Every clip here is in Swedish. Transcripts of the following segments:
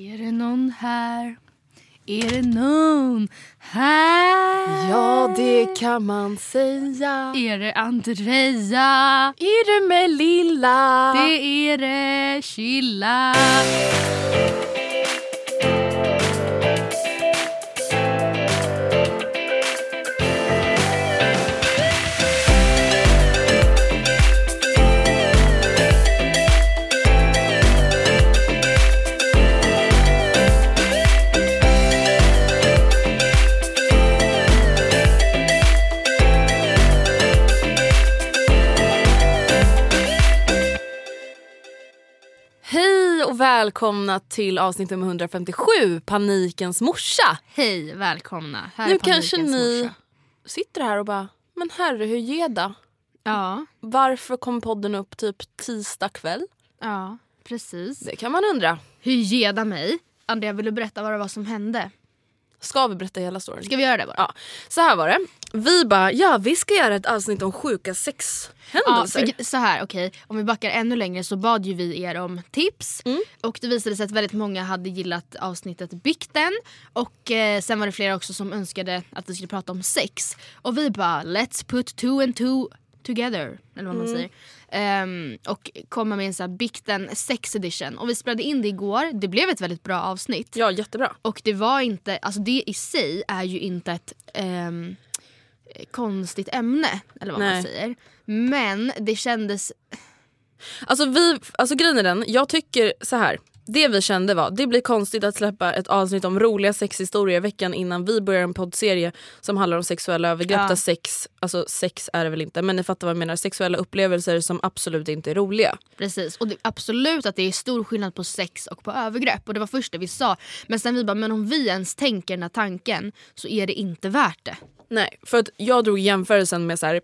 Är det någon här? Är det någon här? Ja, det kan man säga. Är det Andrea? Är det med lilla? Det är det Chilla. Välkomna till avsnitt nummer 157, Panikens morsa. Hej, välkomna. Här är Nu kanske ni morsa. sitter här och bara, men herre hur geda? Ja, Varför kom podden upp typ tisdag kväll? ja, precis. Det kan man undra. Hur geda mig? Andrea, vill du berätta vad det var som hände? Ska vi berätta hela storyn? Ska vi göra det bara? Ja, så här var det. Vi bara, ja vi ska göra ett avsnitt om sjuka Ja, sexhändelser. för, så här, okej. Om vi backar ännu längre så bad ju vi er om tips. Mm. Och det visade sig att väldigt många hade gillat avsnittet Bikten. Och eh, sen var det flera också som önskade att vi skulle prata om sex. Och vi bara, let's put two and two together. Eller vad man Mm. säger. Ehm, och komma med en sån här Bikten sex edition. Och vi spelade in det igår. Det blev ett väldigt bra avsnitt. Ja, jättebra. Och det var inte, alltså det i sig är ju inte ett ehm, konstigt ämne. Eller vad Nej. man säger. Men det kändes Alltså, vi, alltså grejen är den, jag tycker så här. Det vi kände var, det blir konstigt att släppa ett avsnitt om roliga sexhistorier veckan innan vi börjar en poddserie som handlar om sexuella övergrepp Ja. där sex, alltså sex är det väl inte men ni fattar vad jag menar, sexuella upplevelser som absolut inte är roliga. Precis, och det, absolut att det är stor skillnad på sex och på övergrepp. Och det var först det vi sa. Men sen vi bara, men om vi ens tänker den här tanken så är det inte värt det. Nej, för att jag drog jämförelsen med så här.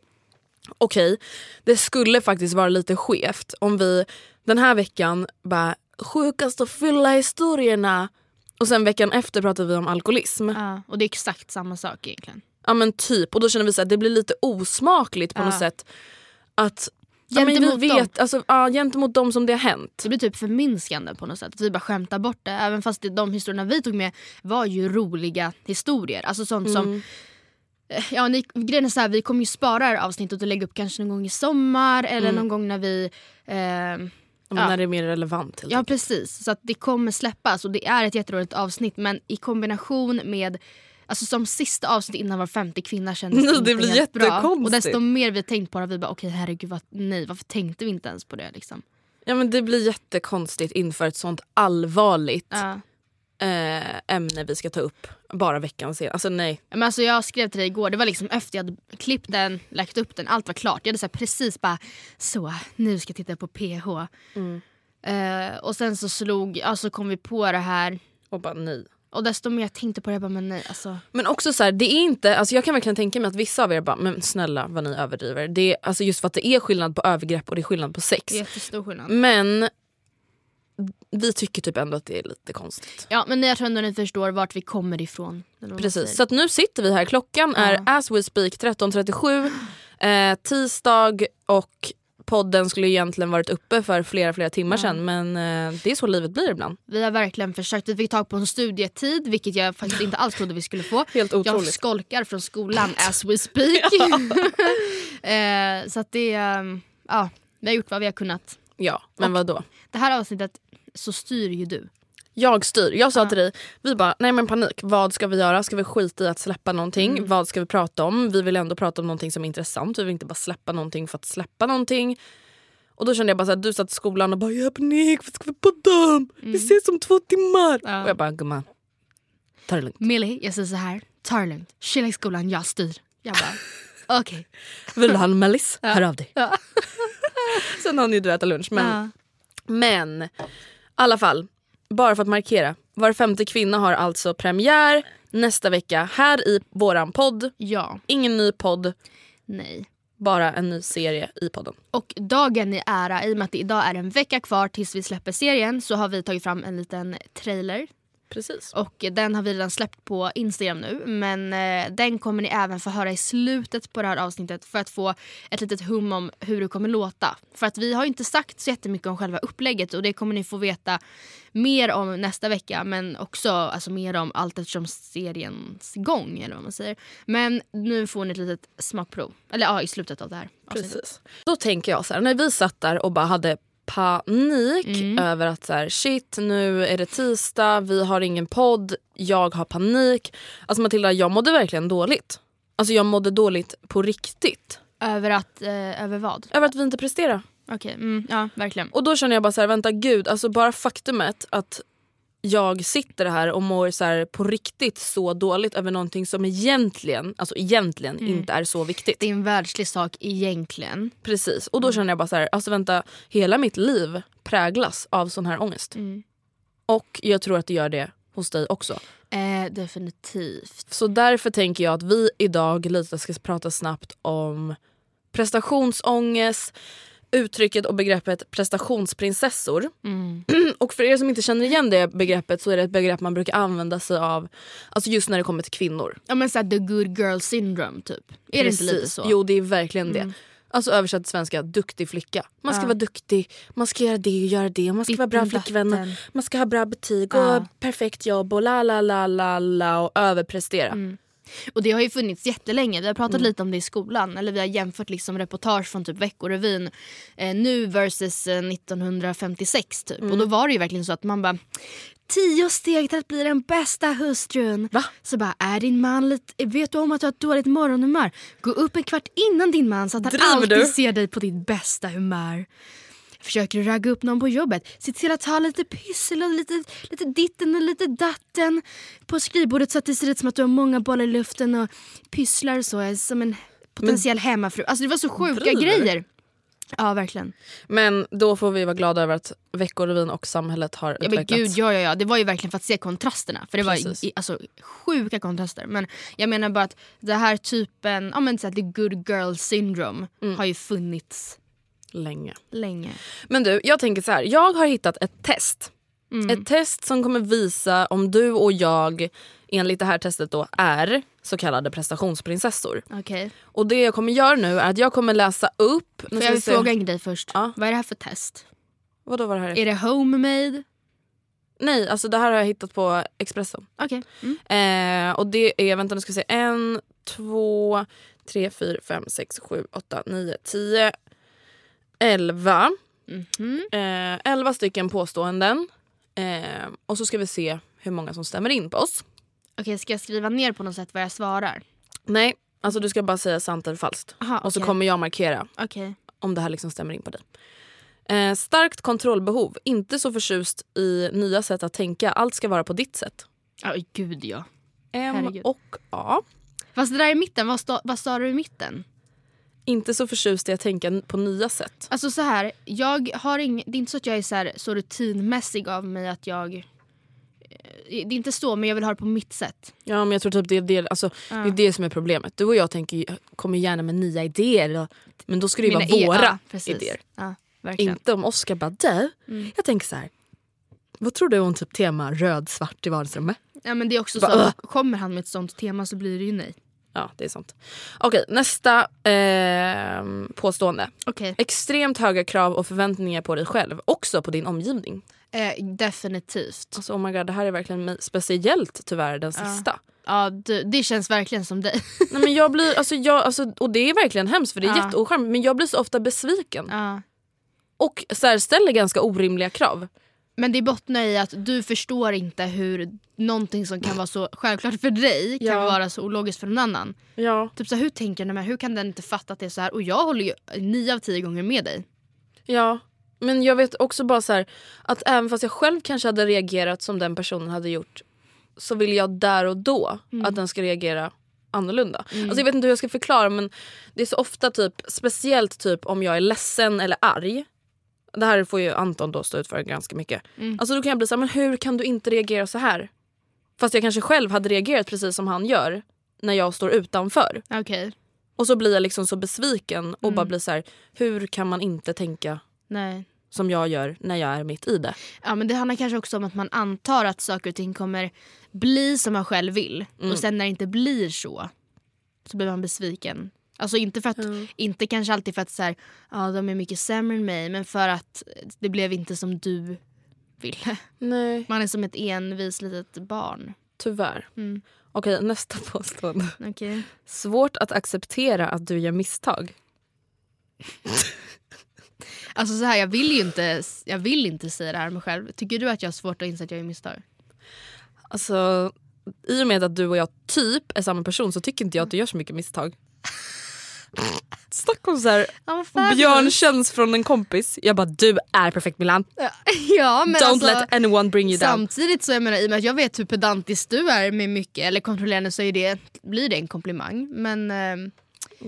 okej det skulle faktiskt vara lite skevt om vi den här veckan bara sjukast och fylla historierna och sen veckan efter pratar vi om alkoholism. Ja, och det är exakt samma sak egentligen. Ja men typ och då känner vi så att det blir lite osmakligt på Ja. något sätt. Att ja, men vi Gentemot vet, alltså, ja, gentemot dem som det har hänt. Det blir typ förminskande på något sätt. Att vi bara skämtar bort det. Även fast det, de historierna vi tog med var ju roliga historier. Alltså sånt som Mm. Eh, Ja, ni, grejen är så här, vi kommer ju spara det här avsnittet och lägga upp kanske någon gång i sommar eller Mm. någon gång när vi... Eh, Ja. När det är mer relevant ja enkelt. precis, så att det kommer släppas och det är ett jätteroligt avsnitt men i kombination med Alltså som sista avsnitt innan var femte kvinna kändes Nej, inte det blir helt bra. Och desto mer vi tänkt på det, vi bara okej herregud vad, nej varför tänkte vi inte ens på det liksom. Ja men det blir jättekonstigt inför ett sånt allvarligt Ja. Eh, ämne vi ska ta upp bara veckan sen. Alltså nej. Men alltså jag skrev till dig igår, det var liksom efter jag hade klippt den, lagt upp den, allt var klart. Jag hade så precis bara så, nu ska jag titta på PH. Eh, och sen så slog, alltså kom vi på det här. Och bara nej. Och desto mer jag tänkte på det, jag bara men nej alltså. Men också så här, det är inte, alltså jag kan verkligen tänka mig att vissa av er bara, men snälla vad ni överdriver. Det är, alltså just för att det är skillnad på övergrepp och det är skillnad på sex. Det är jättestor skillnad. Men vi tycker typ ändå att det är lite konstigt. Ja men jag tror ändå ni förstår vart vi kommer ifrån. vad Precis, så att nu sitter vi här. Klockan är as we speak 13.37. Eh, tisdag och podden skulle egentligen varit uppe för flera flera timmar sedan men eh, det är så livet blir ibland. Vi har verkligen försökt. Vi fick tag på en studietid vilket jag faktiskt inte alls trodde vi skulle få. Helt Jag otroligt. skolkar från skolan as we speak. eh, så att det, ehm, ja, vi har gjort vad vi har kunnat. Ja, men vad då? Det här avsnittet så styr ju du. Jag styr. Jag sa till dig, vi bara nej men panik. Vad ska vi göra? Ska vi skita i att släppa någonting? Vad ska vi prata om? Vi vill ändå prata om någonting som är intressant. Vi vill inte bara släppa någonting för att släppa någonting. Och då kände jag bara att du satt i skolan och bara jag har panik, vad ska vi podda om? Vi ses om två timmar. Ja. Och jag bara gumman, ta det lugnt. Millie, jag säger så här. Ta det lugnt. Chilla i skolan, jag styr. Jag bara, okej. Vill du ha en mellis? Hör av dig. Ja. Sen har ni du äta lunch. Men, Ja. men alla fall, bara för att markera. Var femte kvinna har alltså premiär nästa vecka här i våran podd. ja, Ingen ny podd, nej. bara en ny serie i podden. Och dagen i ära, i och med att det idag är en vecka kvar tills vi släpper serien så har vi tagit fram en liten trailer. Precis. Och den har vi redan släppt på Instagram nu. Men eh, den kommer ni även få höra i slutet på det här avsnittet för att få ett litet hum om hur det kommer låta. För att vi har inte sagt så jättemycket om själva upplägget och det kommer ni få veta mer om nästa vecka. Men också alltså, mer om allt eftersom seriens gång eller vad man säger. Men nu får ni ett litet smakprov. Eller ja, i slutet av det här avsnittet. Precis. Då tänker jag så här, när vi satt där och bara hade panik över att så här, shit nu är det tisdag, vi har ingen podd, jag har panik. Alltså Matilda jag mådde verkligen dåligt. Alltså jag mådde dåligt på riktigt. Över att, eh, över vad? Över att vi inte presterar. Okej, mm, ja verkligen. Och då känner jag bara så här, vänta gud, alltså bara faktumet att jag sitter här och mår så här på riktigt så dåligt över någonting som egentligen, alltså egentligen inte är så viktigt. Det är en världslig sak egentligen. Precis. Och då känner jag bara så här, alltså vänta, hela mitt liv präglas av sån här ångest. Och jag tror att det gör det hos dig också. Eh, definitivt. Så därför tänker jag att vi idag lite ska prata snabbt om prestationsångest, uttrycket och begreppet prestationsprinsessor. Och för er som inte känner igen det begreppet så är det ett begrepp man brukar använda sig av alltså just när det kommer till kvinnor. Ja men såhär the good girl syndrome typ. Är det inte lite så? Jo det är verkligen det. Alltså översatt till svenska, duktig flicka. Man ska Ja. vara duktig, man ska göra det och göra det. Man ska Ditten vara bra flickvän, man ska ha bra betyg och Ja. perfekt jobb och la la la la la och överprestera. Mm. Och det har ju funnits jättelänge. Vi har pratat Mm. lite om det i skolan. Eller vi har jämfört liksom reportage från typ Veckorevyn eh, nu versus eh, 1956 typ. Mm. Och då var det ju verkligen så att man bara Tio steg till att bli den bästa hustrun. Va? Så bara, är din man lite, vet du om att du har ett dåligt morgonhumör? Gå upp en kvart innan din man så att han Driver alltid du? ser dig på ditt bästa humör. Försöker du ragga upp någon på jobbet, se till att ha lite pyssel och lite, lite ditten och lite datten på skrivbordet så att det ser ut som att du har många bollar i luften och pysslar och så. är Som en potentiell hemmafru. Alltså det var så sjuka Driver grejer. Ja verkligen. Men då får vi vara glada över att Veckorevyn och samhället har Ja, men utvecklats. gud, ja, ja, ja. Det var ju verkligen för att se kontrasterna. För det var Precis. i, alltså, sjuka kontraster. Men jag menar bara att det här typen, ja men så här, the good girl syndrome Mm. har ju funnits Länge. länge. Men du, jag tänker så här. Jag har hittat ett test. Ett test som kommer visa om du och jag enligt det här testet då är så kallade prestationsprinsessor. Okej. Och det jag kommer göra nu är att jag kommer läsa upp... Får ska jag se. fråga en grej först? Ja. Vad är det här för test? Vadå var det här? Är det homemade? Nej, alltså det här har jag hittat på Expressen. Okej. Mm. Eh, och det är, vänta nu ska vi se, en, två, tre, fyra, fem, sex, sju, åtta, nio, tio, elva. Mhm. Eh, elva stycken påståenden. Eh, och så ska vi se hur många som stämmer in på oss. Okej, ska jag skriva ner på något sätt vad jag svarar? Nej, alltså du ska bara säga sant eller falskt. Aha, Och så kommer jag markera Okej. om det här liksom stämmer in på dig. Eh, starkt kontrollbehov. Inte så förtjust i nya sätt att tänka. Allt ska vara på ditt sätt. Ja, gud ja. M Herregud. och A. Fast det där i mitten, vad, stå, vad sa du i mitten? Inte så förtjust i att tänka på nya sätt. Alltså så här, jag har ing, det är inte så att jag är så, här, så rutinmässig av mig att jag... eh, Det är inte så, men jag vill ha det på mitt sätt. Ja men jag tror typ det är det, alltså, det, är det som är problemet. Du och jag tänker, kommer gärna med nya idéer. Men då ska det ju Mina vara e- våra ja, idéer. Ja. Inte om Oscar bara du, jag tänker så här. Vad tror du om typ tema röd-svart i vardagsrummet? Ja, men det är också Bara, så, "Ugh." kommer han med ett sånt tema så blir det ju nej. Ja det är sant. Okej nästa ehm, påstående. Okej, Extremt höga krav och förväntningar på dig själv. Också på din omgivning. eh, definitivt. Alltså oh my god det här är verkligen speciellt tyvärr den sista. Ja, du, det känns verkligen som dig. Nej, men jag blir, alltså, jag, alltså, och det är verkligen hemskt för det är Ja. jätteocharmigt men jag blir så ofta besviken. ja. Och så här, ställer ganska orimliga krav. Men det bottnar i att du förstår inte hur någonting som kan vara så självklart för dig kan Ja. vara så ologiskt för någon annan. Ja. Typ så här, hur tänker den här? Hur kan den inte fatta att det är så här? Och jag håller ju nio av tio gånger med dig. ja. Men jag vet också bara så här, att även fast jag själv kanske hade reagerat som den personen hade gjort så vill jag där och då att den ska reagera annorlunda. Alltså jag vet inte hur jag ska förklara men det är så ofta typ, speciellt typ om jag är ledsen eller arg. Det här får ju Anton då stå ut för ganska mycket. Alltså då kan jag bli så här, men hur kan du inte reagera så här? Fast jag kanske själv hade reagerat precis som han gör när jag står utanför. Okej. Och så blir jag liksom så besviken och bara blir så här, hur kan man inte tänka Nej. som jag gör när jag är mitt i det? Ja, men det handlar kanske också om att man antar att saker och ting kommer bli som man själv vill. Och sen när det inte blir så, så blir man besviken. Alltså inte för att, inte kanske alltid för att så här, ja, de är mycket sämre än mig, men för att det blev inte som du ville. Nej, Man är som ett envis litet barn. tyvärr. Mm. Okej, nästa påstående. Okej. Svårt att acceptera att du gör misstag. Alltså så här, jag vill ju inte, jag vill inte säga det här om mig själv. Tycker du att jag har svårt att inse att jag gör misstag? Alltså, I och med att du och jag typ är samma person så tycker inte jag att du gör så mycket misstag. Här, Ja, fabulous. björntjänst från en kompis. Jag bara du är perfekt Milan. Ja, men Don't alltså, let anyone bring you down. Samtidigt så jag menar, i och med att jag vet hur pedantisk du är med mycket eller kontrollerande så är det, blir det en komplimang. Men eh,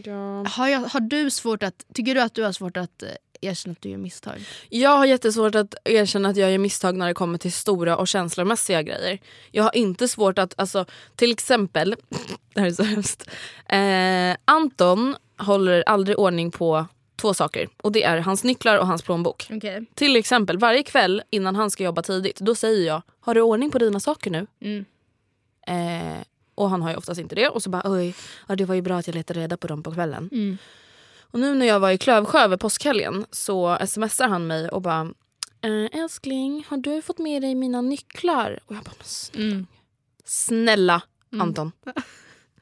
Ja. har, jag, har du svårt att, tycker du att du har svårt att eh, erkänna att du gör misstag? Jag har jättesvårt att erkänna att jag gör misstag när det kommer till stora och känslomässiga grejer. Jag har inte svårt att, alltså till exempel, det här är så hemskt. Eh, Anton håller aldrig ordning på två saker och det är hans nycklar och hans plånbok. Okej. Till exempel varje kväll innan han ska jobba tidigt då säger jag har du ordning på dina saker nu? Mm. Eh, och han har ju oftast inte det och så bara oj, ja, det var ju bra att jag letade reda på dem på kvällen. Mm. Och nu när jag var i Klövsjö över påskhelgen så smsar han mig och bara eh, älskling har du fått med dig mina nycklar? Och jag bara snälla, Mm. snälla Anton.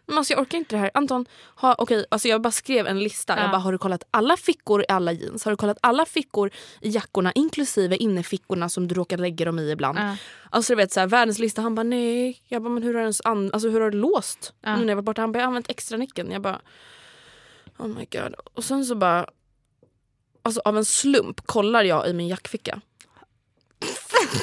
Men alltså jag orkar inte det här. Anton, ha, okej, alltså jag bara skrev en lista. Ja. Jag bara, har du kollat alla fickor i alla jeans? Har du kollat alla fickor i jackorna inklusive innerfickorna som du råkar lägga dem i ibland? Ja. Alltså du vet så här, världens lista. Han bara nej. Jag bara men hur har du ens an- alltså, hur har du låst? Ja. Nu när jag var borta. Han bara jag har använt extra nyckeln. Jag bara oh my god. Och sen så bara alltså av en slump kollar jag i min jackficka.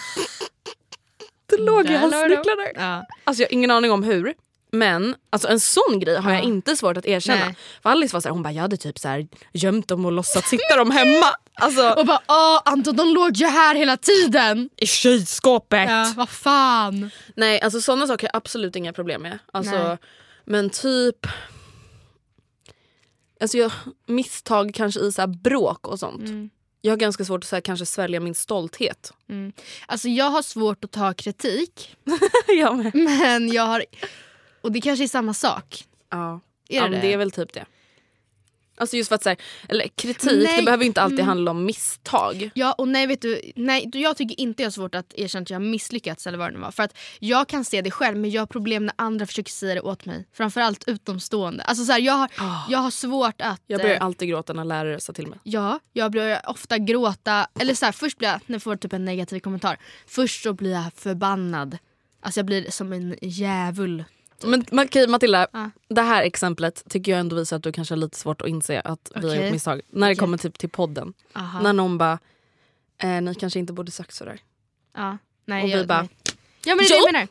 Det låg hans nycklar där. Ja. Alltså jag har ingen aning om hur. Men alltså en sån grej har jag Ja. inte svårt att erkänna. Nej. För Alice var så här, hon bara jag hade typ så här gömt dem och låtsats sitta dem hemma. Alltså Och bara åh Anton de låg ju här hela tiden! i kylskåpet. Ja, vad fan. Nej alltså sådana saker har jag absolut inga problem med. Alltså, Nej. men typ Alltså jag, misstag kanske i så bråk och sånt. Mm. Jag har ganska svårt att så här, kanske svälja min stolthet. Alltså jag har svårt att ta kritik jag med. men jag har, och det kanske är samma sak. Ja. Är ja, det men det? det är väl typ det. Alltså just för att så här, eller kritik Nej. det behöver inte alltid Mm. handla om misstag. Ja och nej vet du, nej, jag tycker inte jag har svårt att erkänna att jag har misslyckats eller vad det var. För att jag kan se det själv men jag har problem när andra försöker säga det åt mig. Framförallt utomstående. Alltså så här, jag, har, jag har svårt att... Jag börjar eh, alltid gråta när lärare sa till mig. Ja, jag börjar ofta gråta. Eller så här, först blir jag, när jag får typ en negativ kommentar. Först så blir jag förbannad. Alltså jag blir som en djävul. Men Ma- okej, Matilda, Ja. det här exemplet tycker jag ändå visar att du kanske har lite svårt att inse att vi har gjort misstag. När det kommer typ till podden. Aha. När någon bara, eh, ni kanske inte borde sagt sådär. Ja, nej, Och vi jag, bara, nej. Ja men det är det Jo. jag menar.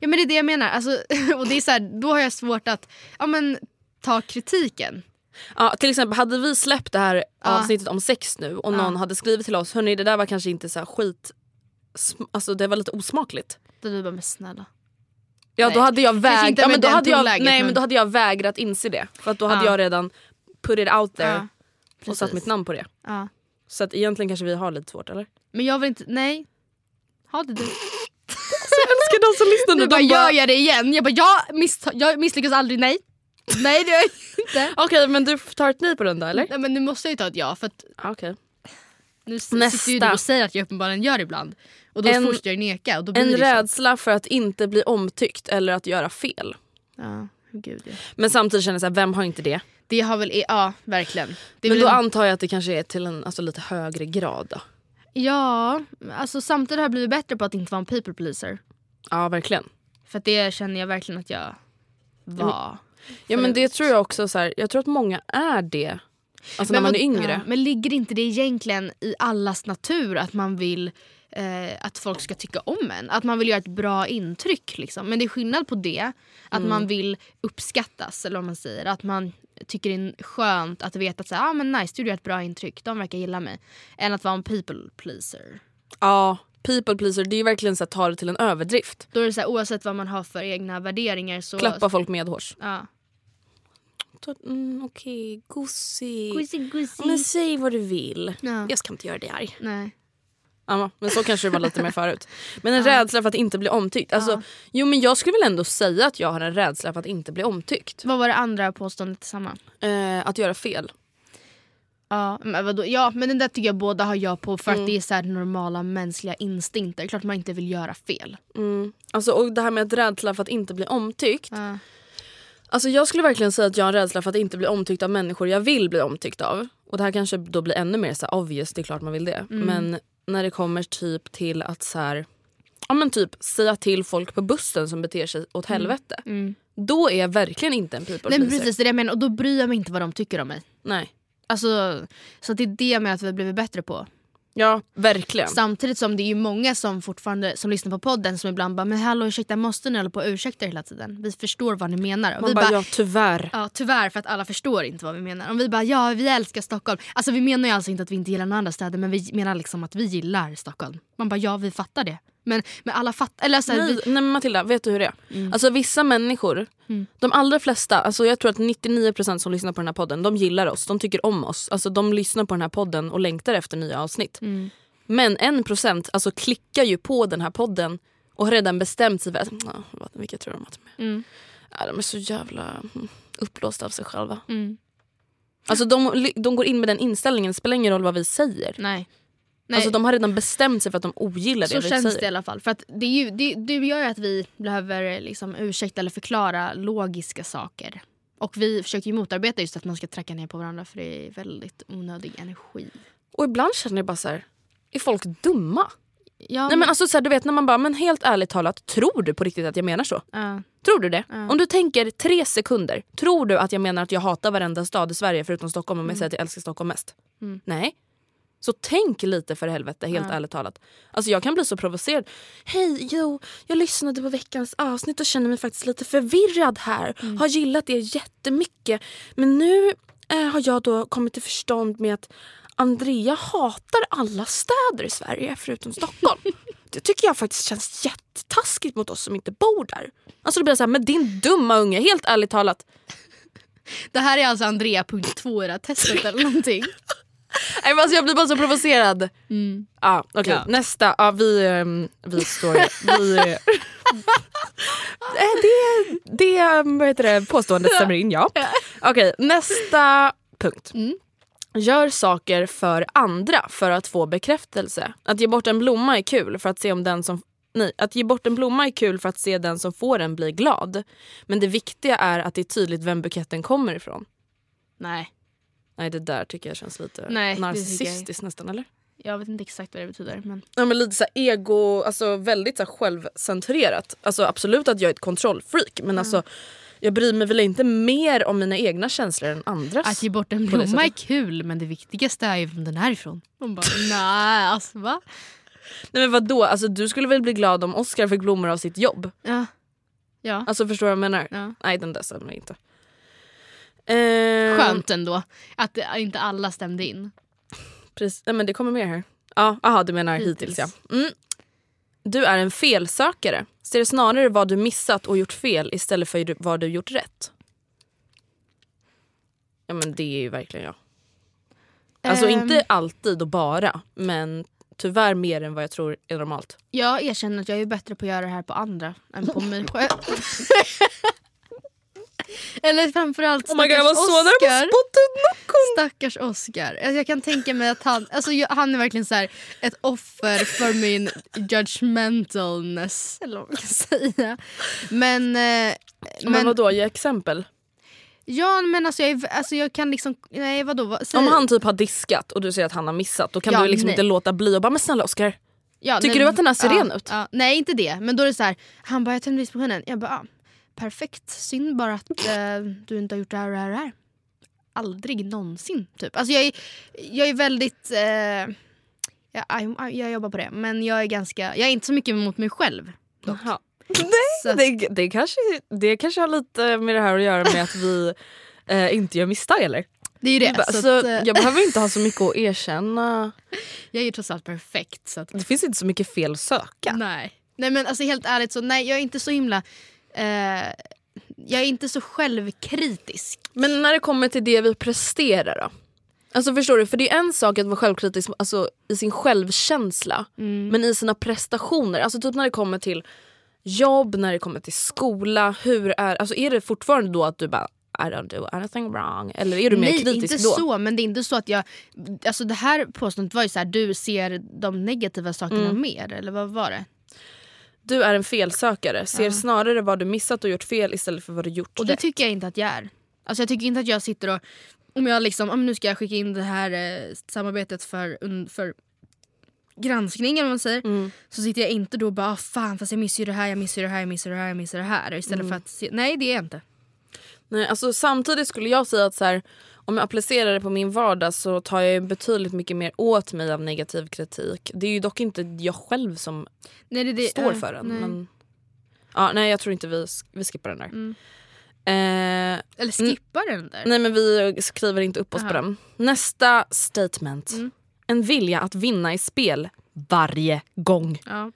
Ja men det är det jag menar. Alltså, och det är så här, då har jag svårt att ja, men, ta kritiken. Ja, till exempel hade vi släppt det här Ja. avsnittet om sex nu och någon Ja. hade skrivit till oss, hörni det där var kanske inte så skit, alltså det var lite osmakligt. Då du bara, men snälla. Ja då hade jag väg... ja, men då hade jag, nej, men men- då hade jag vägrat inse det. För att då hade Ja. jag redan put it out there Ja, och satt mitt namn på det. Så att egentligen kanske vi har lite svårt eller? Men jag vill inte, nej. Ha det du. Jag älskar de som lyssnar Nu nu. bara, de bara, gör jag det igen? Jag bara, jag, miss, jag misslyckas aldrig, nej. Nej det gör jag inte. Okej men du tar ett nej på den då eller? Nej, men nu måste jag ju ta ett ja för att Ja, Okej. nu Nästa. sitter ju du och säger att jag uppenbarligen gör ibland. Och då En- fortsätter jag neka och då blir En det så. rädsla för att inte bli omtyckt eller att göra fel. Ja, gud ja. Men samtidigt känner jag så här, vem har inte det? Det har väl, ja verkligen. Men då en- antar jag att det kanske är till en alltså, lite högre grad då. Ja, alltså samtidigt har jag blivit bättre på att inte vara en people pleaser. Ja verkligen. För det känner jag verkligen att jag var. Ja men det tror jag också så här, jag tror att många är det. Alltså när man är yngre. Ja, men ligger inte det egentligen i allas natur att man vill eh, att folk ska tycka om en? Att man vill göra ett bra intryck. Liksom. Men det är skillnad på det, att Mm. man vill uppskattas eller vad man säger. Att man tycker det är skönt att veta att så här, ah, men nice, du gör ett bra intryck, de verkar gilla mig. Än att vara en people pleaser. Ja, people pleaser det är verkligen så att ta det till en överdrift. Då är det så här, oavsett vad man har för egna värderingar så... Klappa folk medhårs. Ja. Mm, Okej, gosig. Gussi, gussi. Men säg vad du vill. Ja. Jag ska inte göra det här. Nej. Ja, men så kanske det var lite mer förut. Men en rädsla för att inte bli omtyckt. Alltså, Jo men jag skulle väl ändå säga att jag har en rädsla för att inte bli omtyckt. Vad var det andra påståendet samma? Eh, att göra fel. Ja men, vadå? ja men den där tycker jag båda har jag på för Mm. att det är så normala mänskliga instinkter. Klart man inte vill göra fel. Mm. Alltså, och det här med att rädsla för att inte bli omtyckt. Ja. Alltså jag skulle verkligen säga att jag har en rädsla för att inte bli omtyckt av människor jag vill bli omtyckt av. Och det här kanske då blir ännu mer så obvious, det är klart man vill det. Men när det kommer typ till att så här, ja men typ säga till folk på bussen som beter sig åt helvete. Då är jag verkligen inte en people Nej men pleaser. precis det är det jag menar och då bryr jag mig inte vad de tycker om mig. Nej. Alltså, så det är det menar att vi har blivit bättre på. Ja, verkligen. Samtidigt som det är ju många som fortfarande som lyssnar på podden som ibland bara men hallå ursäkta måste ni hålla på och ursäkta er hela tiden? Vi förstår vad ni menar. Och Man vi bara, bara, ja tyvärr. Ja tyvärr för att alla förstår inte vad vi menar. Om vi bara ja vi älskar Stockholm. Alltså vi menar ju alltså inte att vi inte gillar några andra städer men vi menar liksom att vi gillar Stockholm. Man bara ja vi fattar det. Men, men alla fattar, eller så här, Nej, vi, nej men Matilda, vet du hur det är? Mm. Alltså vissa människor, de allra flesta, alltså jag tror att 99% som lyssnar på den här podden, de gillar oss, de tycker om oss. Alltså de lyssnar på den här podden och längtar efter nya avsnitt. Mm. Men 1% alltså klickar ju på den här podden och har redan bestämt sig för att, "Ja, vad- vilka tror de att de är? Mm. Ja, de är så jävla mm, uppblåsta av sig själva. Mm. Alltså de, de går in med den inställningen, det spelar ingen roll vad vi säger. nej. Nej. Alltså de har redan bestämt sig för att de ogillar det så känns säger. det i alla fall. För att det, är ju, det, det gör ju att vi behöver liksom ursäkta eller förklara logiska saker. Och vi försöker ju motarbeta just att man ska tracka ner på varandra för det är väldigt onödig energi. Och ibland känner jag bara så här, är folk dumma? Ja, Nej men alltså så här, du vet när man bara, men helt ärligt talat, tror du på riktigt att jag menar så? ja. Tror du det? Om du tänker tre sekunder, tror du att jag menar att jag hatar varenda stad i Sverige förutom Stockholm om jag säger att jag älskar Stockholm mest? Mm. Nej. Så tänk lite för helvete, helt ärligt talat. Alltså jag kan bli så provocerad. Hej, jo, jag lyssnade på veckans avsnitt och känner mig faktiskt lite förvirrad här. Mm. Har gillat det jättemycket. Men nu eh, har jag då kommit till förstånd med att Andrea hatar alla städer i Sverige förutom Stockholm. Det tycker jag faktiskt känns jättetaskigt mot oss som inte bor där. Alltså det blir såhär, men din dumma unge, helt ärligt talat. Det här är alltså Andrea.2 i det här testet eller någonting. Nej, men alltså jag blir bara så provocerad. Ja, okej. Ja. Nästa. Ja, vi, ehm, vi står... Vi, eh, det, det vad heter det, påståendet stämmer in, ja. Okej, nästa punkt. Gör saker för andra för att få bekräftelse. Att ge bort en blomma är kul för att se om den som Nej, att ge bort en blomma är kul för att se den som får den bli glad. Men det viktiga är att det är tydligt vem buketten kommer ifrån. Nej, Nej det där tycker jag känns lite Nej, narcissistiskt nästan eller? jag vet inte exakt vad det betyder. Men... Ja, men lite så ego, alltså väldigt så självcentrerat. Alltså absolut att jag är ett kontrollfreak men alltså jag bryr mig väl inte mer om mina egna känslor än andras. Att ge bort en blomma är kul men det viktigaste är ju vem den är ifrån. Man bara nej alltså va? Nej men vadå, alltså, du skulle väl bli glad om Oscar fick blommor av sitt jobb? Ja. Ja. Alltså förstår du vad jag menar? Ja. Nej den där stämmer inte. Eh, Skönt ändå att det, inte alla stämde in. Precis. Nej, men det kommer mer här. Ja, aha, du menar hittills, Hittills. ja. Mm. Du är en felsökare. Ser snarare vad du missat och gjort fel istället för vad du gjort rätt. Ja men det är ju verkligen jag. Alltså Ehm. inte alltid och bara men tyvärr mer än vad jag tror är normalt. Jag erkänner att jag är bättre på att göra det här på andra än på mig själv. Eller framförallt Oh God, jag var så Oscar. spotta ut Nocco! Stackars Oscar. Alltså jag kan tänka mig att han, alltså jag, han är verkligen så här, ett offer för min judgmentalness. Eller vad man kan säga. Men, eh, Men, men, vadå, ge exempel. ja, men alltså jag, alltså jag kan liksom... Nej vadå? Vad, Om han typ har diskat och du säger att han har missat då kan Ja, du liksom nej. inte låta bli och bara men snälla Oscar. ja, tycker nej, du att den här ser ja, ren ut? Ja, nej inte det. Men då är det så här, han bara jag tände diskmaskinen. Jag bara ah, perfekt. Synd bara att eh, du inte har gjort det här och det här och det här. Aldrig någonsin typ. Alltså jag är, jag är väldigt... Eh, jag, jag jobbar på det. Men jag är ganska... Jag är inte så mycket mot mig själv. Jaha. Så att, Det, det, kanske, det kanske har lite med det här att göra med att vi eh, inte gör misstag eller? det är ju det. Bara, Så så att, eh, jag behöver inte ha så mycket att erkänna. jag är ju trots allt perfekt. Så att, Det finns inte så mycket fel att söka. Nej. Nej men alltså helt ärligt så nej jag är inte så himla... Eh, jag är inte så självkritisk. Men när det kommer till det vi presterar då? Alltså förstår du? För det är en sak att vara självkritisk alltså, i sin självkänsla. Men i sina prestationer. Alltså typ när det kommer till jobb, när det kommer till skola. Hur är, alltså är det fortfarande då att du bara I don't do anything wrong? Eller är du mer Nej, kritisk inte då? så. Men det är inte så att jag... Alltså det här påståendet var ju så här, du ser de negativa sakerna Mm. mer. Eller vad var det? Du är en felsökare. Ser snarare vad du missat och gjort fel istället för vad du gjort Och det rätt. tycker jag inte att jag är. Alltså jag tycker inte att jag sitter och... Om jag liksom, om nu ska jag skicka in det här eh, samarbetet för, un- för granskning eller vad man säger. Mm. Så sitter jag inte då och bara ah, fan fast jag missar ju det här, jag missar ju det här, jag missar det här, jag missar det här. Istället Mm. för att se, nej det är jag inte. Nej, alltså, samtidigt skulle jag säga att så här, om jag applicerar det på min vardag så tar jag betydligt mycket mer åt mig av negativ kritik. Det är ju dock inte jag själv som Nej, det, det, står för den. nej. Men, ja, nej jag tror inte vi, vi skippar den där. Mm. Eh, Eller skippa den där. nej men vi skriver inte upp oss på Aha. den. Nästa statement. Mm. En vilja att vinna i spel varje gång. Ja.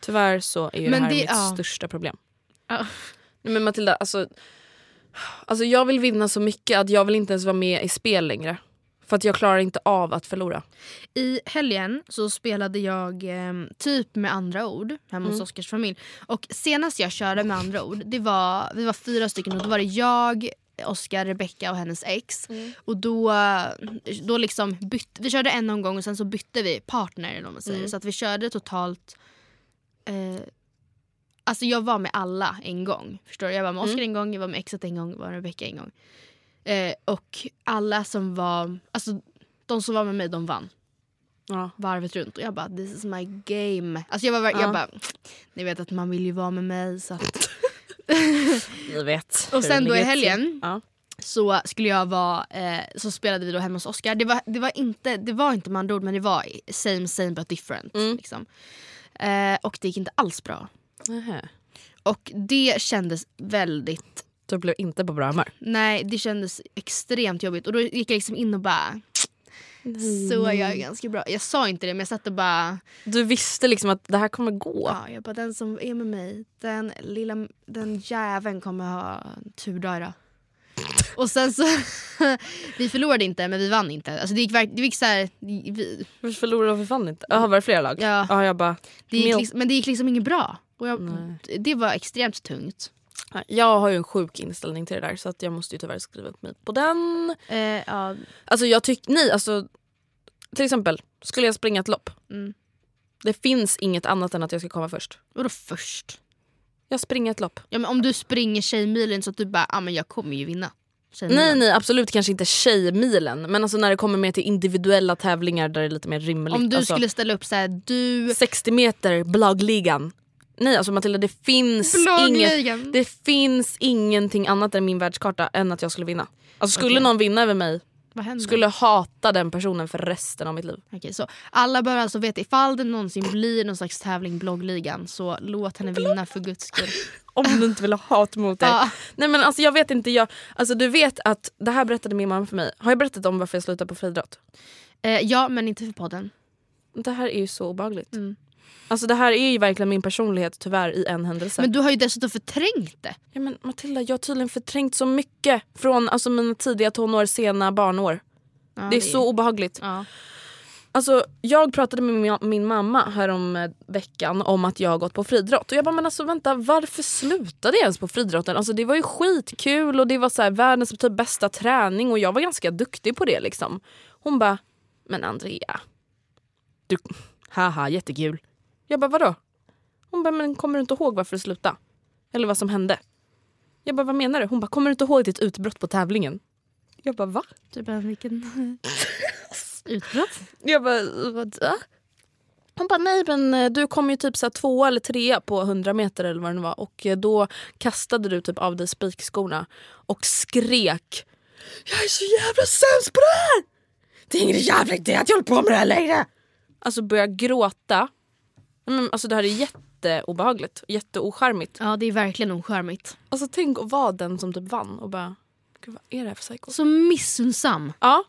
Tyvärr så är ju Men det här det- mitt ja. största problem. Ja. Nej, men Matilda, alltså, alltså jag vill vinna så mycket att jag vill inte ens vara med i spel längre. För att jag klarar inte av att förlora. I helgen så spelade jag eh, typ med andra ord hemma Mm. hos Oskars familj. Och senast jag körde med andra ord, det var, vi var fyra stycken och då var det jag, Oskar, Rebecca och hennes ex. Mm. Och då, då liksom bytte, vi körde en omgång och sen så bytte vi partner eller vad man säger. Mm. Så att vi körde totalt eh, Alltså jag var med alla en gång. Förstår du? Jag var med Oskar Mm. en gång, jag var med exet en gång, jag var med Rebecca en gång. Eh, och alla som var, alltså de som var med mig de vann Ja. varvet runt och jag bara this is my game. Alltså jag, var, Ja. jag bara, ni vet att man vill ju vara med mig så att. Ni vet. Och sen då i helgen Ja. så skulle jag vara, eh, så spelade vi då hemma hos Oscar. Det var, det var inte, det var inte med andra ord men det var same same but different. Mm. Liksom. Eh, och det gick inte alls bra. Nähä. Och det kändes väldigt, Du blev inte på bra humör. nej det kändes extremt jobbigt. Och då gick jag liksom in och bara, så jag är ganska bra. Jag sa inte det men jag satt och bara Du visste liksom att det här kommer gå. Ja, jag bara, den som är med mig, den lilla den jäveln kommer ha en turdag idag. Och sen så, vi förlorade inte men vi vann inte. Alltså det gick, det gick så här, vi, Vi förlorade och vi vann inte. Jaha, var det flera lag? Ja. ja jag bara... det liksom, men det gick liksom inget bra. Och jag, Nej. det var extremt tungt. Jag har ju en sjuk inställning till det där så att jag måste ju tyvärr skriva upp mig på den. Eh, ja, Alltså jag tycker, nej alltså. Till exempel, skulle jag springa ett lopp. Mm. Det finns inget annat än att jag ska komma först. vadå först? Jag springer ett lopp. Ja, men om du springer Tjejmilen så att du bara, ah, men jag kommer ju vinna. Tjejmilen. Nej nej absolut kanske inte tjejmilen men alltså när det kommer med till individuella tävlingar där det är lite mer rimligt. Om du alltså, skulle ställa upp så här, du... 60 meter, bloggligan. Nej alltså Matilda det finns, inget, det finns ingenting annat än min världskarta än att jag skulle vinna. Alltså skulle Okej. någon vinna över mig? Skulle hata den personen för resten av mitt liv. Okej, så alla bör alltså veta ifall det någonsin blir någon slags tävling bloggligan så låt henne vinna för guds skull. Om du inte vill ha hat mot dig. Ja. Nej men alltså jag vet inte, jag, alltså du vet att det här berättade min mamma för mig. Har jag berättat om varför jag slutade på friidrott? Eh, ja men inte för podden. Det här är ju så obehagligt. Mm. Alltså det här är ju verkligen min personlighet tyvärr i en händelse. Men du har ju dessutom förträngt det. ja, men Matilda, jag har tydligen förträngt så mycket från alltså, mina tidiga tonår, sena barnår. Ja, det är så obehagligt. Ja. Alltså, jag pratade med min, min mamma härom eh, veckan om att jag har gått på friidrott. Och jag bara, men alltså vänta, varför slutade jag ens på friidrotten? Alltså det var ju skitkul och det var så här, världens typ bästa träning och jag var ganska duktig på det liksom. Hon bara, men Andrea. Du, haha jättekul. Jag bara, vadå? Hon bara, men kommer du inte ihåg varför du slutade? Eller vad som hände? Jag bara, vad menar du? Hon bara, kommer du inte ihåg ditt utbrott på tävlingen? Jag bara, va? Typ en vilken utbrott. Jag bara, vadå? Hon bara, nej men eh, du kom ju typ så här två eller trea på 100 meter eller vad det nu var och eh, då kastade du typ av dig spikskorna och skrek Jag är så jävla sämst på det här! Det är ingen jävla idé att jag håller på med det här längre! Alltså börja gråta. Men, alltså det här är jätteobehagligt, jätteocharmigt. Ja det är verkligen ocharmigt. Alltså tänk att vara den som typ vann och bara, gud vad är det här för psycho? Så missunnsam. Ja.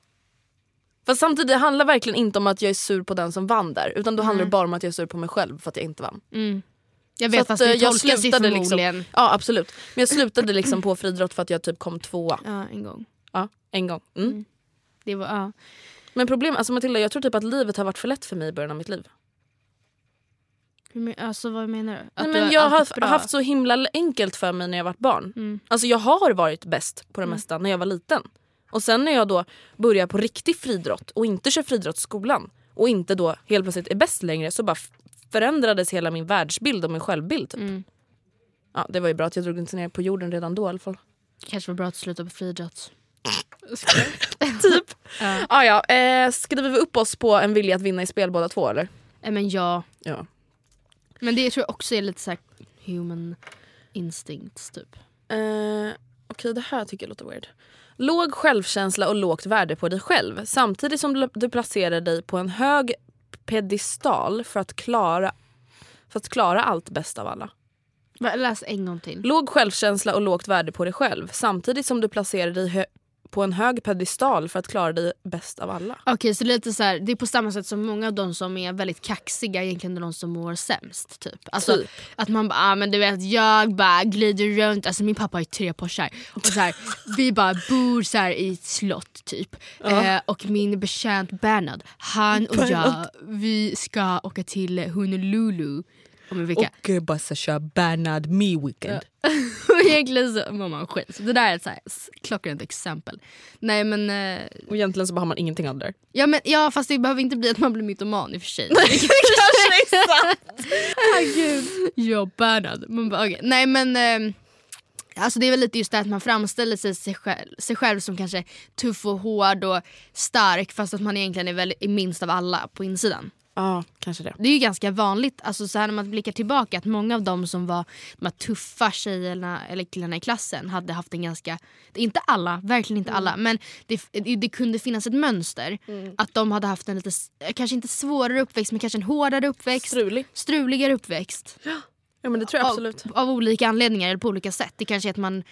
Fast samtidigt det handlar verkligen inte om att jag är sur på den som vann där. Utan då handlar det bara om att jag är sur på mig själv för att jag inte vann. Mm. Jag Så vet att, fast eh, det jag tolkas ju slutade förmodligen. liksom, Ja absolut. Men jag slutade liksom på friidrott för att jag typ kom tvåa. Ja en gång. Ja, en gång. Mm. Det var, ja. Men problemet, alltså Matilda jag tror typ att livet har varit för lätt för mig i början av mitt liv. Alltså vad menar du? Att Nej, du men jag har haft så himla enkelt för mig när jag varit barn. Mm. Alltså jag har varit bäst på det mesta när jag var liten. Och sen när jag då börjar på riktig friidrott och inte kör friidrott i skolan och inte då helt plötsligt är bäst längre så bara förändrades hela min världsbild och min självbild. Typ. Mm. Ja, det var ju bra att jag drog inte ner på jorden redan då i alla fall. kanske var bra att sluta på friidrott. typ. Ah, ja, eh, skriver vi upp oss på en vilja att vinna i spel båda två eller? Eh, men ja. Ja. Men det tror jag också är lite så här human instincts typ. Eh, Okej, det här tycker jag låter weird. Låg självkänsla och lågt värde på dig själv samtidigt som du- placerar dig på en hög pedestal för att klara, för att klara allt bäst av alla. Läs en gång till. Låg självkänsla och lågt värde på dig själv samtidigt som du placerar dig på en hög pedestal för att klara dig bäst av alla. Okej så lite så här, det är på samma sätt som många av de som är väldigt kaxiga egentligen är de som mår sämst. Typ. Alltså, Typ. Att man bara, ah, men du vet jag bara glider runt, alltså min pappa har ju tre Porschar och så här, vi bara bor så här i ett slott typ. Eh, och min betjänt Bernhard, han och jag, vi ska åka till Honolulu. Och bara så köra Bernard Me Weekend. Och egentligen så mår man skit. Så det där är ett så här s- klockrent exempel. Nej men, eh, Och egentligen så har man ingenting av det ja, men ja fast det behöver inte bli att man blir mytoman i och för sig. Herregud. Ja Bernhard. Man bara, okay. Nej men eh, Alltså det är väl lite just det att man framställer sig, sig, själv, sig själv som kanske tuff och hård och stark fast att man egentligen är, väl, är minst av alla på insidan. Ja, kanske det. Det är ju ganska vanligt alltså så här när man blickar tillbaka att många av dem som var de här tuffa tjejerna eller killarna i klassen hade haft en ganska, inte alla, verkligen inte alla men det, det kunde finnas ett mönster. Att de hade haft en lite, kanske inte svårare uppväxt men kanske en hårdare uppväxt. Strulig. Struligare uppväxt. Ja men det tror jag absolut. Av, av olika anledningar eller på olika sätt. Det kanske är att man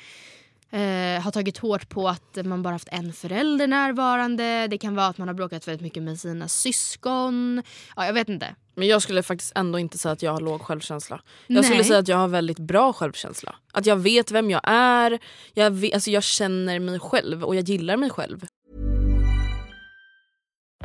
eh, har tagit hårt på att man bara haft en förälder närvarande. Det kan vara att man har bråkat väldigt mycket med sina syskon. Ja, jag vet inte. Men jag skulle faktiskt ändå inte säga att jag har låg självkänsla. Jag Nej. skulle säga att jag har väldigt bra självkänsla. Att jag vet vem jag är, jag, vet, alltså jag känner mig själv och jag gillar mig själv.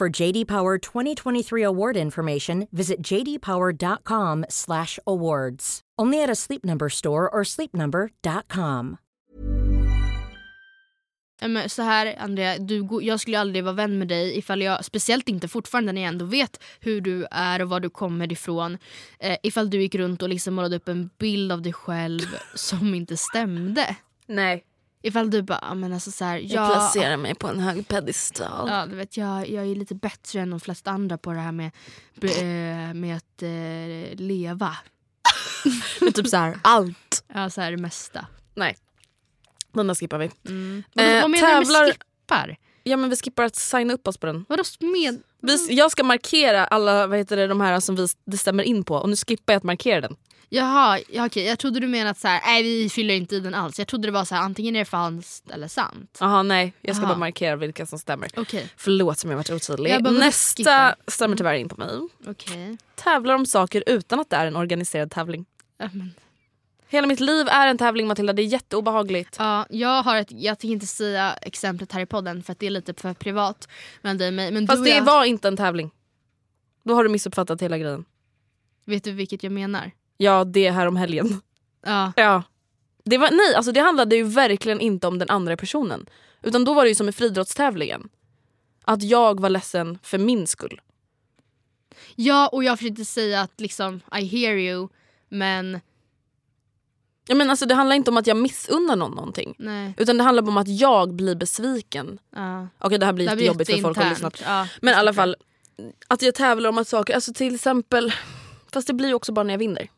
For JD Power 2023 award information, visit jdpower.com/awards. Only at a Sleep Number store or sleepnumber.com. Men så här Andrea, du, jag skulle aldrig vara vän med dig ifall jag, speciellt inte fortfarande när jag ändå vet hur du är och var du kommer ifrån. Eh, ifall du gick runt och liksom målade upp en bild av dig själv som inte stämde. Nej. Ifall du bara, men alltså så här, Jag ja, placerar mig på en hög pedestal. Ja, du vet, jag, jag är lite bättre än de flesta andra på det här med, eh, med att eh, leva. Typ så här, allt. Ja, så här det mesta. Nej. Den där skippar vi. Vad, Eh, vad menar tävlar- du med skippar? Ja men vi skippar att signa upp oss på den. Vadå med... Vi, jag ska markera alla vad heter det, de här som vi, det stämmer in på och nu skippar jag att markera den. Jaha, ja, okej. jag trodde du menade att så här, nej vi fyller inte i den alls. Jag trodde det var så här, antingen är det falskt eller sant. Jaha nej, jag ska Aha. bara markera vilka som stämmer. Okej. Förlåt som jag varit otydlig. Jag Nästa skippa? stämmer tyvärr in på mig. Okej. Tävlar om saker utan att det är en organiserad tävling. Ja, men- Hela mitt liv är en tävling Matilda, det är jätteobehagligt. Ja, jag, har ett, jag tänker inte säga exemplet här i podden för att det är lite för privat och mig. Men Fast det jag, var inte en tävling. Då har du missuppfattat hela grejen. vet du vilket jag menar? Ja, det här om helgen. Ja. Ja. Det, var, nej, alltså det handlade ju verkligen inte om den andra personen. Utan då var det ju som i friidrottstävlingen. Att jag var ledsen för min skull. ja, och jag försökte säga att liksom I hear you men Jag menar, alltså, det handlar inte om att jag missunnar någon någonting. nej. Utan det handlar om att jag blir besviken. Ja. Okej det här blir Det här lite jobbigt för folk att lyssna. Ja, Men i alla fall, att jag tävlar om att saker, alltså till exempel, fast det blir ju också bara när jag vinner.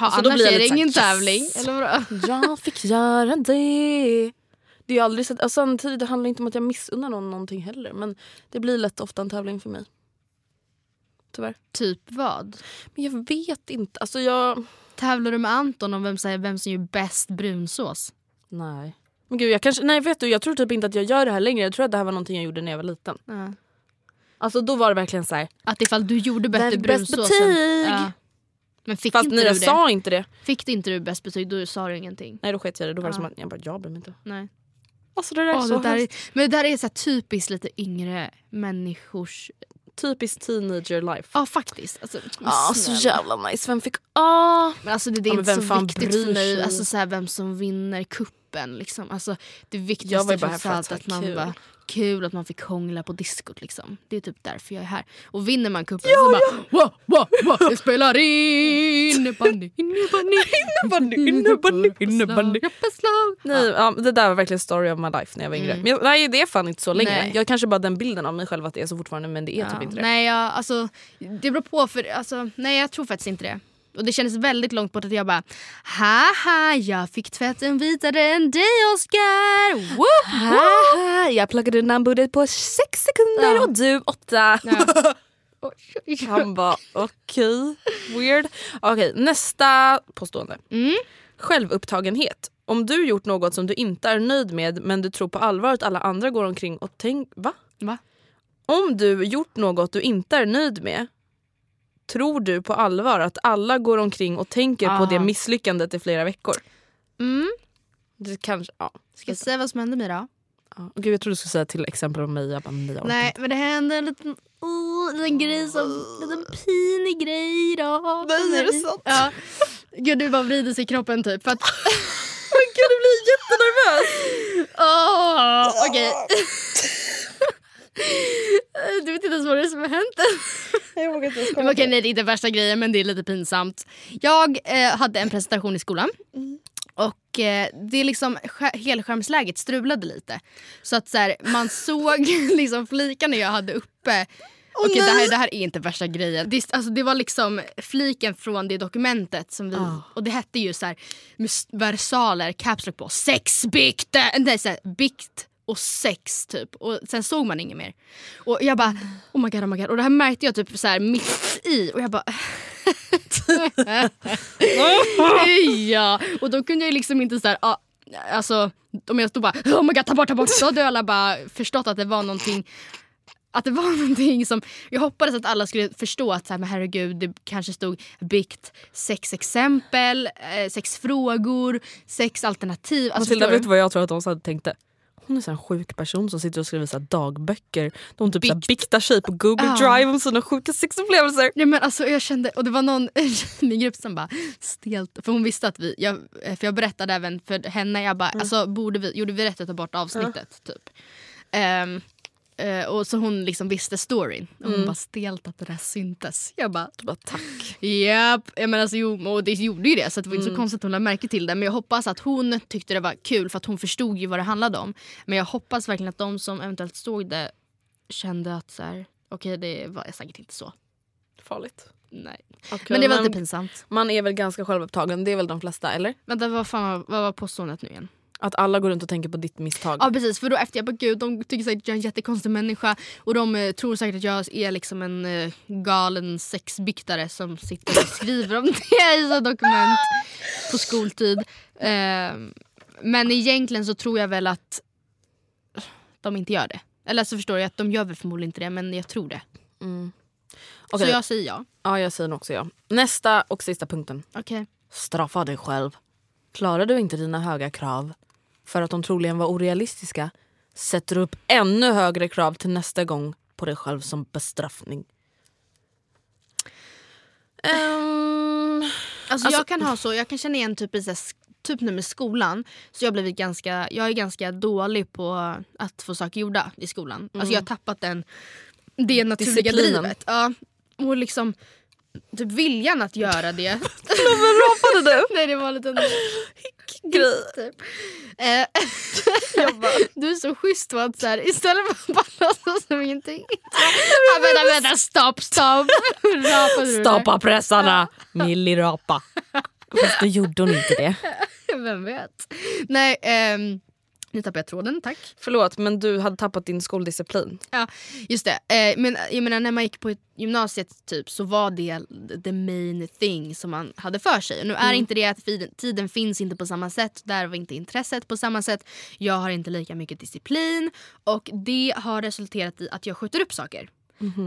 Jaha, Så då annars blir är det här, ingen yes. tävling. Eller vadå? Jag fick göra det. Det är aldrig så, alltså, samtidigt det handlar inte om att jag missunnar någon någonting heller. Men det blir lätt ofta en tävling för mig. Tyvärr. Typ vad? Men jag vet inte. Alltså jag... Tävlar du med Anton om vem, säger vem som gör bäst brunsås? Nej. Men gud, jag kanske, nej vet du, jag tror typ inte att jag gör det här längre. Jag tror att det här var någonting jag gjorde när jag var liten. Ja. Alltså då var det verkligen så här. Att ifall du gjorde bättre Vem bäst brunsås... betyg? Ja. Men fick Fast inte nej, du det? sa inte det. Fick inte du bäst betyg då sa du ingenting. Nej då sket jag i det. Då var det Ja. som att jag bara, jag bryr mig inte. Nej. Alltså det där är Åh, så det där är, men det där är så typiskt lite yngre människors... Typiskt teenager life. Ja faktiskt. Alltså, Ah, så jävla nice. Vem fick... Ah. Men alltså det, det är Ja, inte vem så viktigt för mig. Alltså, så här, vem som vinner kuppen liksom. alltså, Det Jag var viktigaste ju bara här för att att man kul. bara kul att man fick hångla på diskot liksom. Det är typ därför jag är här. Och vinner man kuppen så bara wow, wow, wow, det spelar innebandy, innebandy, Innebandy, innebandy, innebandy. Rappeslag. Nej, ja, det där var verkligen story of my life när jag var yngre. Mm. Men jag, nej det är fan inte så längre. Nej. Jag kanske bara den bilden av mig själv att det är så fortfarande men det är typ inte det. Nej, jag, alltså, det beror på. för alltså, Nej, jag tror faktiskt inte det. Och det kändes väldigt långt bort att jag bara Haha, jag fick tvätten vitare än dig Oscar! Woop, Haha, jag pluggade namnbordet på sex sekunder Ja. och du åtta. Ja. Han bara okej, weird. Okej, nästa påstående. Mm. Självupptagenhet. Om du gjort något som du inte är nöjd med men du tror på allvar att alla andra går omkring och tänker... Va? Va? Om du gjort något du inte är nöjd med tror du på allvar att alla går omkring och tänker på Aha. det misslyckandet i flera veckor? Mm. Det kanske, ja. Ska jag säga vad som hände mig då? ja. Gud, jag trodde du skulle säga till exempel om mig. Jag bara, nej, Nej, men det hände en liten, oh, liten grej som, en liten pinig grej då. Nej, är det sant? Ja. Gud, du bara vrider sig i kroppen typ. För att, Gud, du blir jättenervös! Åh, okej. du vet inte ens vad det är som har hänt. Okej, nej det är inte värsta grejen men det är lite pinsamt. Jag eh, hade en presentation i skolan. Och eh, det är liksom sk- helskärmsläget strulade lite. Så att så här, man såg liksom flikarna jag hade uppe. Okej det, här, det här är inte värsta grejen. Det, alltså, det var liksom fliken från det dokumentet som vi, och det hette ju så här versaler, caps lock på, sexbikt, nej så här, bikt och sex typ. Och sen såg man inget mer. Och jag bara oh my god, oh my god. Och det här märkte jag typ så här mitt i och jag bara ja, och då kunde jag liksom inte så här, ah, alltså om jag stod bara oh my god ta bort ta bort då hade alla bara förstått att det var någonting att det var någonting som, jag hoppades att alla skulle förstå att så här, men herregud det kanske stod bikt, sex exempel, eh, sex frågor, sex alternativ. Alltså, Matilda, vet du vad jag tror att de tänkte? Hon är så en sjuk person som sitter och skriver så dagböcker. Där hon typ så Bikt. biktar sig på Google Ja. Drive om sina sjuka sexupplevelser. Ja, men alltså, jag kände, och det var någon i min grupp som bara stelt, för hon visste att vi, jag, för jag berättade även för henne, jag bara, alltså borde vi, gjorde vi rätt att ta bort avsnittet? Typ. Ehm, eh, och så hon liksom visste storyn. Och hon bara stelt att det där syntes. Jag bara, Bara, tack. japp. Ja, men alltså, jo, och det gjorde ju det så det var inte så konstigt att hon lade märke till det. Men jag hoppas att hon tyckte det var kul för att hon förstod ju vad det handlade om. Men jag hoppas verkligen att de som eventuellt såg det kände att så här, okej det var säkert inte så. Farligt. Nej. Okej, Men det var lite pinsamt. Man är väl ganska självupptagen, det är väl de flesta eller? Vänta vad fan vad var påståendet nu igen? Att alla går runt och tänker på ditt misstag. Ja precis för då efter jag bara gud de tycker säkert att jag är en jättekonstig människa och de eh, tror säkert att jag är liksom en eh, galen sexbiktare som sitter och skriver om det i så dokument på skoltid. Eh, men egentligen så tror jag väl att de inte gör det. Eller så förstår jag att de gör väl förmodligen inte det men jag tror det. Okej. Så jag säger ja. Ja, jag säger också ja. Nästa och sista punkten. Okej. Straffa dig själv. Klarar du inte dina höga krav för att de troligen var orealistiska sätter du upp ännu högre krav till nästa gång på dig själv som bestraffning. Ehm, Alltså, Alltså- jag kan ha så, jag kan känna igen typ i typ nu med skolan. Så jag, blivit ganska, jag är ganska dålig på att få saker gjorda i skolan. Alltså jag har tappat den, det naturliga Disciplinen. drivet. Ja, och liksom typ viljan att göra det. rapade du? Nej det var en liten Grej. typ. Eh, du är så schysst på att så här, istället för att bara låtsas som ingenting. Ja, vänta, vänta, stopp, stopp. Rapade du? Stoppa pressarna, millirapa. Fast då gjorde hon inte det. Vem vet? Nej, ehm, nu tappade jag tråden, tack. Förlåt men du hade tappat din skoldisciplin. Ja, just det. Eh, men jag menar, när man gick på gymnasiet typ, så var det the main thing som man hade för sig. Och nu är inte det att tiden finns inte på samma sätt. Där var inte intresset på samma sätt. Jag har inte lika mycket disciplin. Och det har resulterat i att jag skjuter upp saker.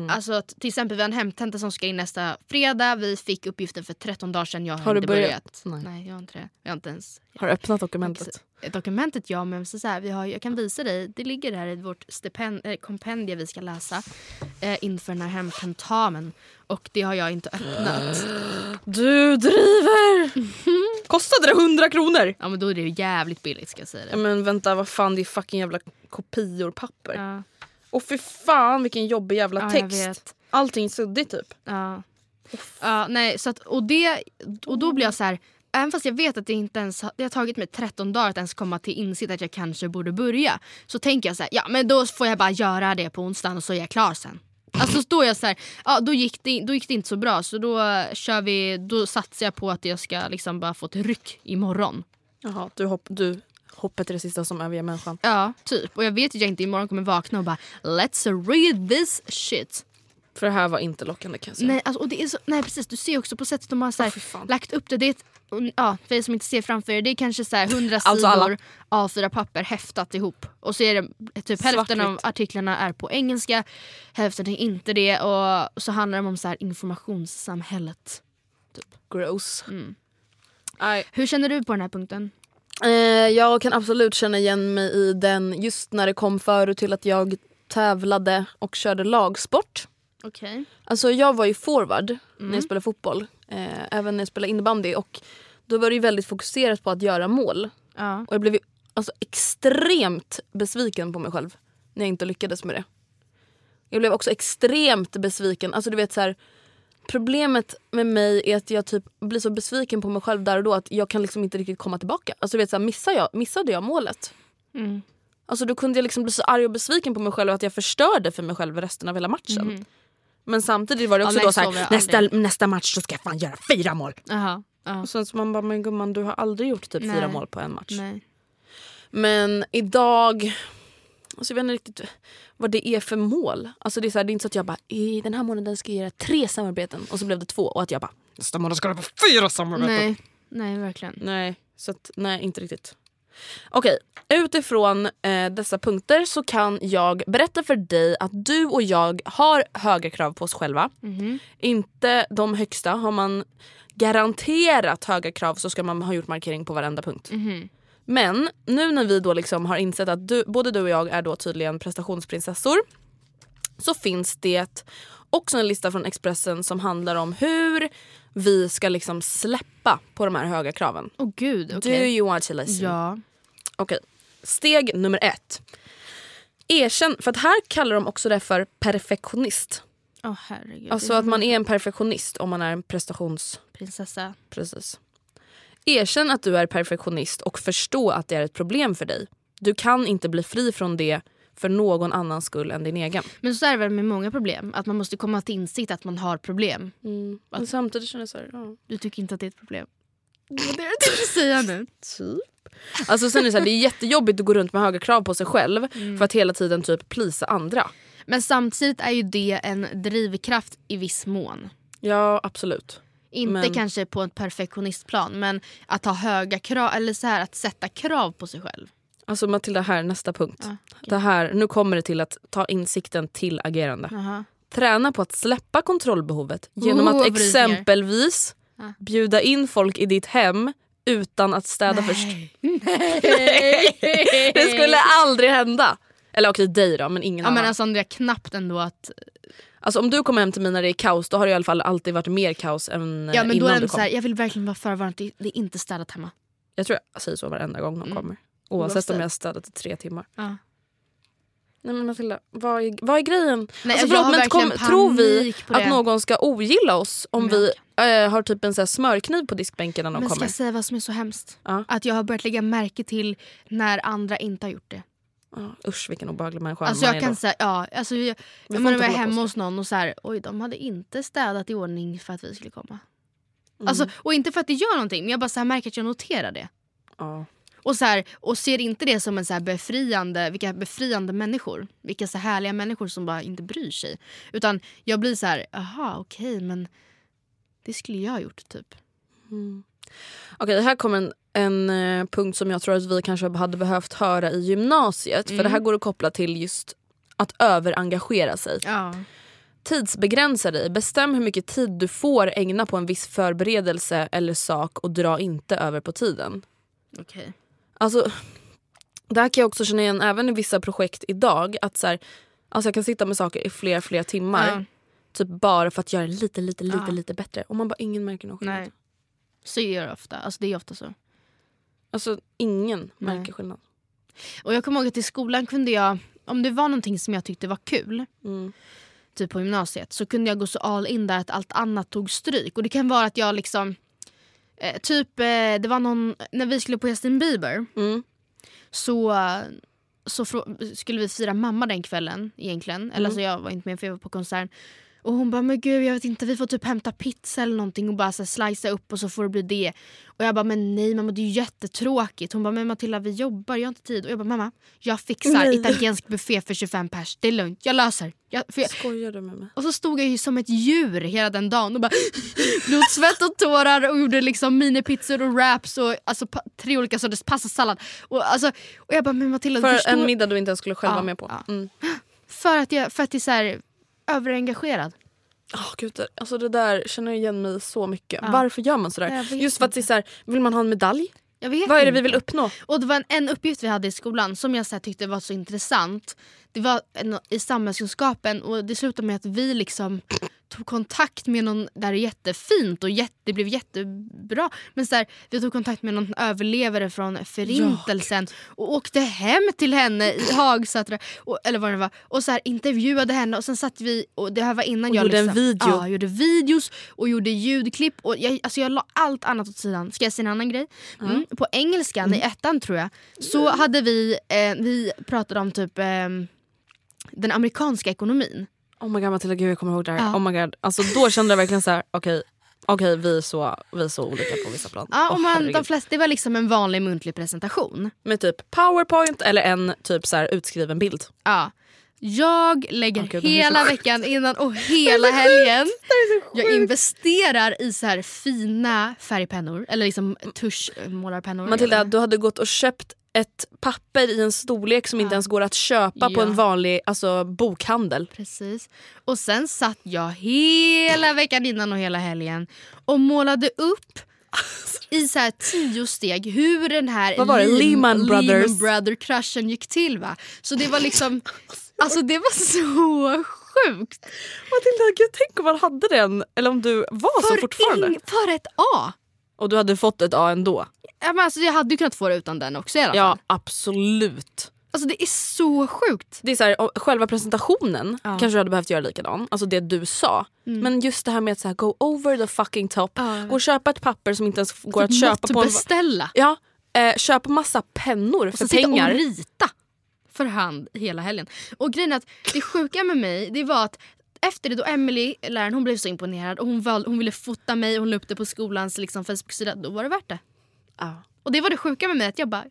Alltså att, till exempel vi har en hemtenta som ska in nästa fredag. Vi fick uppgiften för 13 dagar sedan. Jag har, Har du inte börjat? börjat. Nej. Nej. jag har inte det. Jag har inte ens Har du öppnat dokumentet? Dokumentet ja, men så så här, vi har, jag kan visa dig. Det ligger här i vårt stipend, eh, kompendie vi ska läsa eh, inför den här hemtentamen. Och det har jag inte öppnat. Du driver! Kostade det 100 kronor? Ja men då är det ju jävligt billigt ska jag säga det. men vänta vad fan det är fucking jävla kopior papper. Ja, Och för fan vilken jobbig jävla Ja, text. Allting suddigt typ. ja. ja nej, så att, och, det, och då blir jag så här. Även fast jag vet att det inte ens det har tagit mig 13 dagar att ens komma till insikt att jag kanske borde börja. Så tänker jag så här, ja men då får jag bara göra det på onsdagen och så är jag klar sen. Alltså då är jag så här, ja då gick, det, då gick det inte så bra så då kör vi, då satsar jag på att jag ska liksom bara få ett ryck imorgon. Jaha, du, hopp, du hoppet är det sista som överger människan. Ja, typ. Och jag vet att jag inte imorgon kommer vakna och bara let's read this shit. För det här var inte lockande kan jag säga. Nej, alltså, och det är så, nej precis, du ser också på sättet de har så här, fan. lagt upp det. det är ett, ja, för er som inte ser framför er, det är kanske så här 100 Alltså sidor A4-papper häftat ihop. Och så är det typ hälften av artiklarna är på engelska, hälften är inte det. Och så handlar det om så här informationssamhället. Gross. Mm. Nej. Hur känner du på den här punkten? Eh, jag kan absolut känna igen mig i den just när det kom förut till att jag tävlade och körde lagsport. Okej. Alltså jag var ju forward när jag spelade fotboll. Eh, även när jag spelade innebandy. Och då var det ju väldigt fokuserat på att göra mål. Ja. Och jag blev ju alltså, extremt besviken på mig själv när jag inte lyckades med det. Jag blev också extremt besviken. Alltså du vet så här, Problemet med mig är att jag typ blir så besviken på mig själv där och då att jag kan liksom inte riktigt komma tillbaka. Alltså du vet så här, missar jag, missade jag målet? Mm. Alltså då kunde jag liksom bli så arg och besviken på mig själv att jag förstörde för mig själv resten av hela matchen. Men samtidigt var det Ja, också nej, då så här, nästa, nästa match så ska jag fan göra fyra mål. Jaha. Ja. Och sen så man bara, men gumman du har aldrig gjort typ fyra Nej. mål på en match. Nej. Men idag, alltså jag vet inte riktigt vad det är för mål. Alltså det, är så här, det är inte så att jag bara i den här månaden ska jag göra tre samarbeten och så blev det två och att jag bara nästa månad ska jag på fyra samarbeten. Nej. Nej, verkligen. Nej, så att, nej inte riktigt. Okej, utifrån eh, dessa punkter så kan jag berätta för dig att du och jag har höga krav på oss själva. Mhm. Inte de högsta. Har man garanterat höga krav så ska man ha gjort markering på varenda punkt. Mhm. Men nu när vi då liksom har insett att du, både du och jag är då tydligen prestationsprinsessor så finns det också en lista från Expressen som handlar om hur vi ska liksom släppa på de här höga kraven. Åh gud, Do okej. you want to listen? Ja. Okej. Steg nummer ett. Erkänn, för att här kallar de också det för perfektionist. Åh herregud. Alltså att man är en perfektionist om man är en prestations... Prinsessa. Precis. Erkänn att du är perfektionist och förstå att det är ett problem för dig. Du kan inte bli fri från det för någon annans skull än din egen. Men så är det väl med många problem. Att man måste komma till insikt att man har problem. Men samtidigt känner jag så här, ja. Du tycker inte att det är ett problem? Det var det jag tänkte säga nu. Typ. Alltså sen är det, så här, det är jättejobbigt att gå runt med höga krav på sig själv för att hela tiden typ plisa andra. Men samtidigt är ju det en drivkraft i viss mån. Ja absolut. Inte Men- kanske på ett perfektionistplan men att ha höga krav, eller så här att sätta krav på sig själv. Alltså Matilda, här nästa punkt. Ja, det här, nu kommer det till att ta insikten till agerande. Jaha. Träna på att släppa kontrollbehovet genom Oh, att exempelvis Ja. bjuda in folk i ditt hem utan att städa först. Nej. Det skulle aldrig hända. Eller okej dig då men ingen Ja men annan. alltså Andrea, knappt ändå att... Alltså om du kommer hem till mig när det är kaos då har det i alla fall alltid varit mer kaos än eh, Ja men då innan är du det kom. så här, jag vill verkligen vara förvarnad, det det är inte städat hemma. Jag tror jag säger så varenda gång de Mm. kommer. Oavsett om jag har städat i tre timmar. Ja. Nej men Matilda, vad är, vad är grejen? Nej, alltså, förlåt, men kom, tror vi på att någon ska ogilla oss om Men vi eh, har typ en så här smörkniv på diskbänken när de Men ska kommer? jag säga vad som är så hemskt? Ja. Att jag har börjat lägga märke till när andra inte har gjort det. Ja, usch vilken obehaglig människa Alltså man jag är kan då. säga, ja, alltså jag, jag menar, var hemma hos någon och så här, oj de hade inte städat i ordning för att vi skulle komma. Mm. Alltså, och inte för att det gör någonting men jag bara så här märker att jag noterar det. Ja. Och, så här, och ser inte det som en så befriande, vilka befriande människor. Vilka så här härliga människor som bara inte bryr sig. Utan jag blir så här, aha okej men det skulle jag ha gjort typ. Okej, här kommer en, en eh, punkt som jag tror att vi kanske hade behövt höra i gymnasiet. För det här går att koppla till just att överengagera sig. Ja. Tidsbegränsa dig. Bestäm hur mycket tid du får ägna på en viss förberedelse eller sak och dra inte över på tiden. Okej. Alltså, det här kan jag också känna igen även i vissa projekt idag. Att så här, alltså jag kan sitta med saker i flera, flera timmar. Ja. Typ bara för att göra det lite, lite, lite, Ja. lite bättre. Och man bara, ingen märker någon skillnad. Nej. Så gör det ofta. Alltså det är ofta så. Alltså ingen Nej. märker skillnad. Och jag kommer ihåg att i skolan kunde jag, om det var någonting som jag tyckte var kul, Mm. typ på gymnasiet, så kunde jag gå så all in där att allt annat tog stryk. Och det kan vara att jag liksom, eh, typ eh, det var någon, när vi skulle på Justin Bieber Mm. så, så skulle vi fira mamma den kvällen egentligen. Mm. Eller alltså jag var inte med för jag var på konserten. Och hon bara, men gud jag vet inte, vi får typ hämta pizza eller någonting och bara så slicea upp och så får det bli det. Och jag bara, men nej mamma det är ju jättetråkigt. Hon bara, men Matilda vi jobbar, jag har inte tid. Och jag bara, mamma jag fixar Nej. italiensk buffé för 25 pers, det är lugnt, jag löser. Jag, jag, Skojar du med mig? och så stod jag ju som ett djur hela den dagen och bara blod, svett och tårar och gjorde liksom minipizzor och wraps och alltså, tre olika sorters pastasallad. Och, alltså, och jag bara, men Matilda För förstår... en middag du inte ens skulle själv Ja, vara med på. ja. Mm. För att jag, för att jag är så här, överengagerad. Oh, gud, det, alltså det där känner jag igen mig så mycket. Ja. Varför gör man sådär? Just för att det är så här, vill man ha en medalj? Vad är det vi inte. vill uppnå? Och det var en, en uppgift vi hade i skolan som jag så tyckte var så intressant. Det var en, i samhällskunskapen och det slutade med att vi liksom tog kontakt med någon där jättefint och jätte, det blev jättebra. Men så här, vi tog kontakt med någon överlevare från förintelsen och åkte hem till henne i Hagsätra. och- Eller vad det var. Och så här, intervjuade henne och sen satt vi, och det här var innan Och jag gjorde en liksom, video. Ja, gjorde videos och gjorde ljudklipp. Och jag, alltså jag la allt annat åt sidan. Ska jag säga en annan grej? Mm. På engelskan i ettan tror jag så hade vi, eh, vi pratade om typ ehm, den amerikanska ekonomin. Oh my god Matilda, gud jag kommer ihåg det här. Ja. Oh my god. Alltså, då kände jag verkligen så här: okej okej, vi, är så, vi är så olika på vissa plan. Ja, och man, herregud. de flesta, det var liksom en vanlig muntlig presentation. Med typ powerpoint eller en typ så här utskriven bild. Ja. Jag lägger är så hela veckan innan och hela helgen. Jag investerar i så här fina färgpennor eller liksom tuschmålarpennor. Matilda, eller- du hade gått och köpt ett papper i en storlek som inte ens går att köpa på Ja. en vanlig alltså, bokhandel. Precis. Och sen satt jag hela veckan innan och hela helgen och målade upp i så här tio steg hur den här Vad var det? Lehman Brothers? Lehman Brother crushen gick till. Va? Så det var liksom, alltså det var så sjukt. Matilda, gud, tänk om man hade den. Eller om du var så fortfarande. ing- för ett A. Och du hade fått ett A ändå. Ja, men alltså, jag hade ju kunnat få det utan den också i alla fall. Ja, absolut. Alltså det är så sjukt. Det är så här, och själva presentationen Ja. Mm. kanske du hade behövt göra likadan. Alltså det du sa. Men just det här med att så här, go over the fucking top. Ja. Gå och köpa ett papper som inte ens går att köpa på en... beställa. Ja, eh, köpa massa pennor Och för sitta pengar. och rita för hand hela helgen. Och grejen är att det sjuka med mig det var att efter det då Emily, läraren, hon blev så imponerad och hon, val, hon ville fota mig och hon la upp det på skolans liksom, Facebook-sida. Då var det värt det. Ja. Och det var det sjuka med mig att jag bara...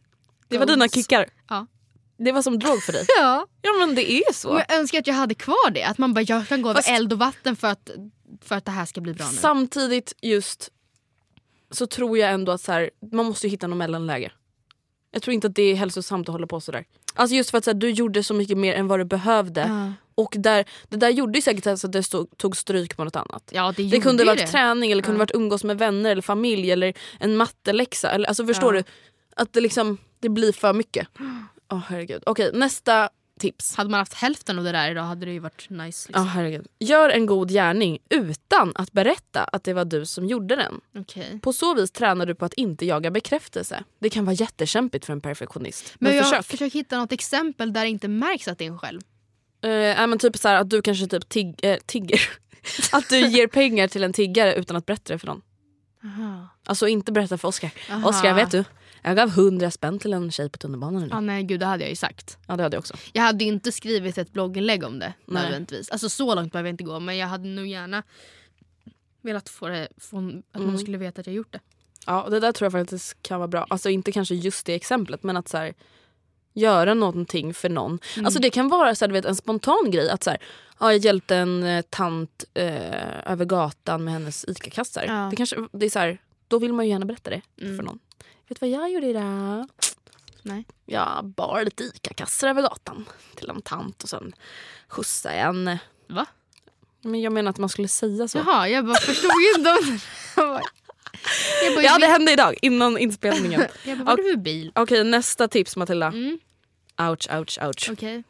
Det var dina kickar. Ja. Det var som drog för dig. Ja. Ja men det är så. Och jag önskar att jag hade kvar det. Att man bara, jag kan gå Fast- över eld och vatten för att, för att det här ska bli bra nu. Samtidigt just så tror jag ändå att så här, man måste hitta något mellanläge. Jag tror inte att det är hälsosamt att hålla på sådär. Alltså just för att så här, du gjorde så mycket mer än vad du behövde. Ja. Och där, det där gjorde ju säkert så att det stod, tog stryk på något annat. Ja, det, Det kunde varit det. träning eller kunde Ja. varit umgås med vänner eller familj eller en matteläxa. Eller, alltså förstår Ja. du? Att det liksom det blir för mycket. Åh herregud. Okej nästa tips. Hade man haft hälften av det där idag hade det ju varit nice. Liksom. herregud. Gör en god gärning utan att berätta att det var du som gjorde den. Okej. På så vis tränar du på att inte jaga bekräftelse. Det kan vara jättekämpigt för en perfektionist. Men, Men jag försök. försök hitta något exempel där det inte märks att det är en själv. Ja, men typ så här, att du kanske typ tig, eh, tigger. att du ger pengar till en tiggare utan att berätta det för någon. Aha. Alltså inte berätta för Oscar. Aha. Oscar vet du, jag gav 100 spänn till en tjej på tunnelbanan idag. Ja, nej gud det hade jag ju sagt. Ja det hade jag också. Jag hade ju inte skrivit ett blogginlägg om det Nej. nödvändigtvis. Alltså så långt behöver jag inte gå men jag hade nog gärna velat få det, få, att Mm. man skulle veta att jag gjort det. Ja det där tror jag faktiskt kan vara bra. Alltså inte kanske just det exemplet men att så här, göra någonting för någon. Mm. Alltså det kan vara så här, du vet, en spontan grej. Att så här, ja, jag hjälpte en eh, tant eh, över gatan med hennes ICA-kassar. Ja. Det kanske, det är så här, då vill man ju gärna berätta det Mm. för någon. Vet du vad jag gjorde idag? Nej. Jag bar lite ICA-kassar över gatan till en tant och sen skjutsade jag en. Va? Men jag menar att man skulle säga så. Jaha, jag bara förstod inte. Jag bara, Ja det hände idag innan inspelningen. jag bara var du bil? Okej nästa tips Matilda. Mm, Ouch, ouch, ouch. Okej.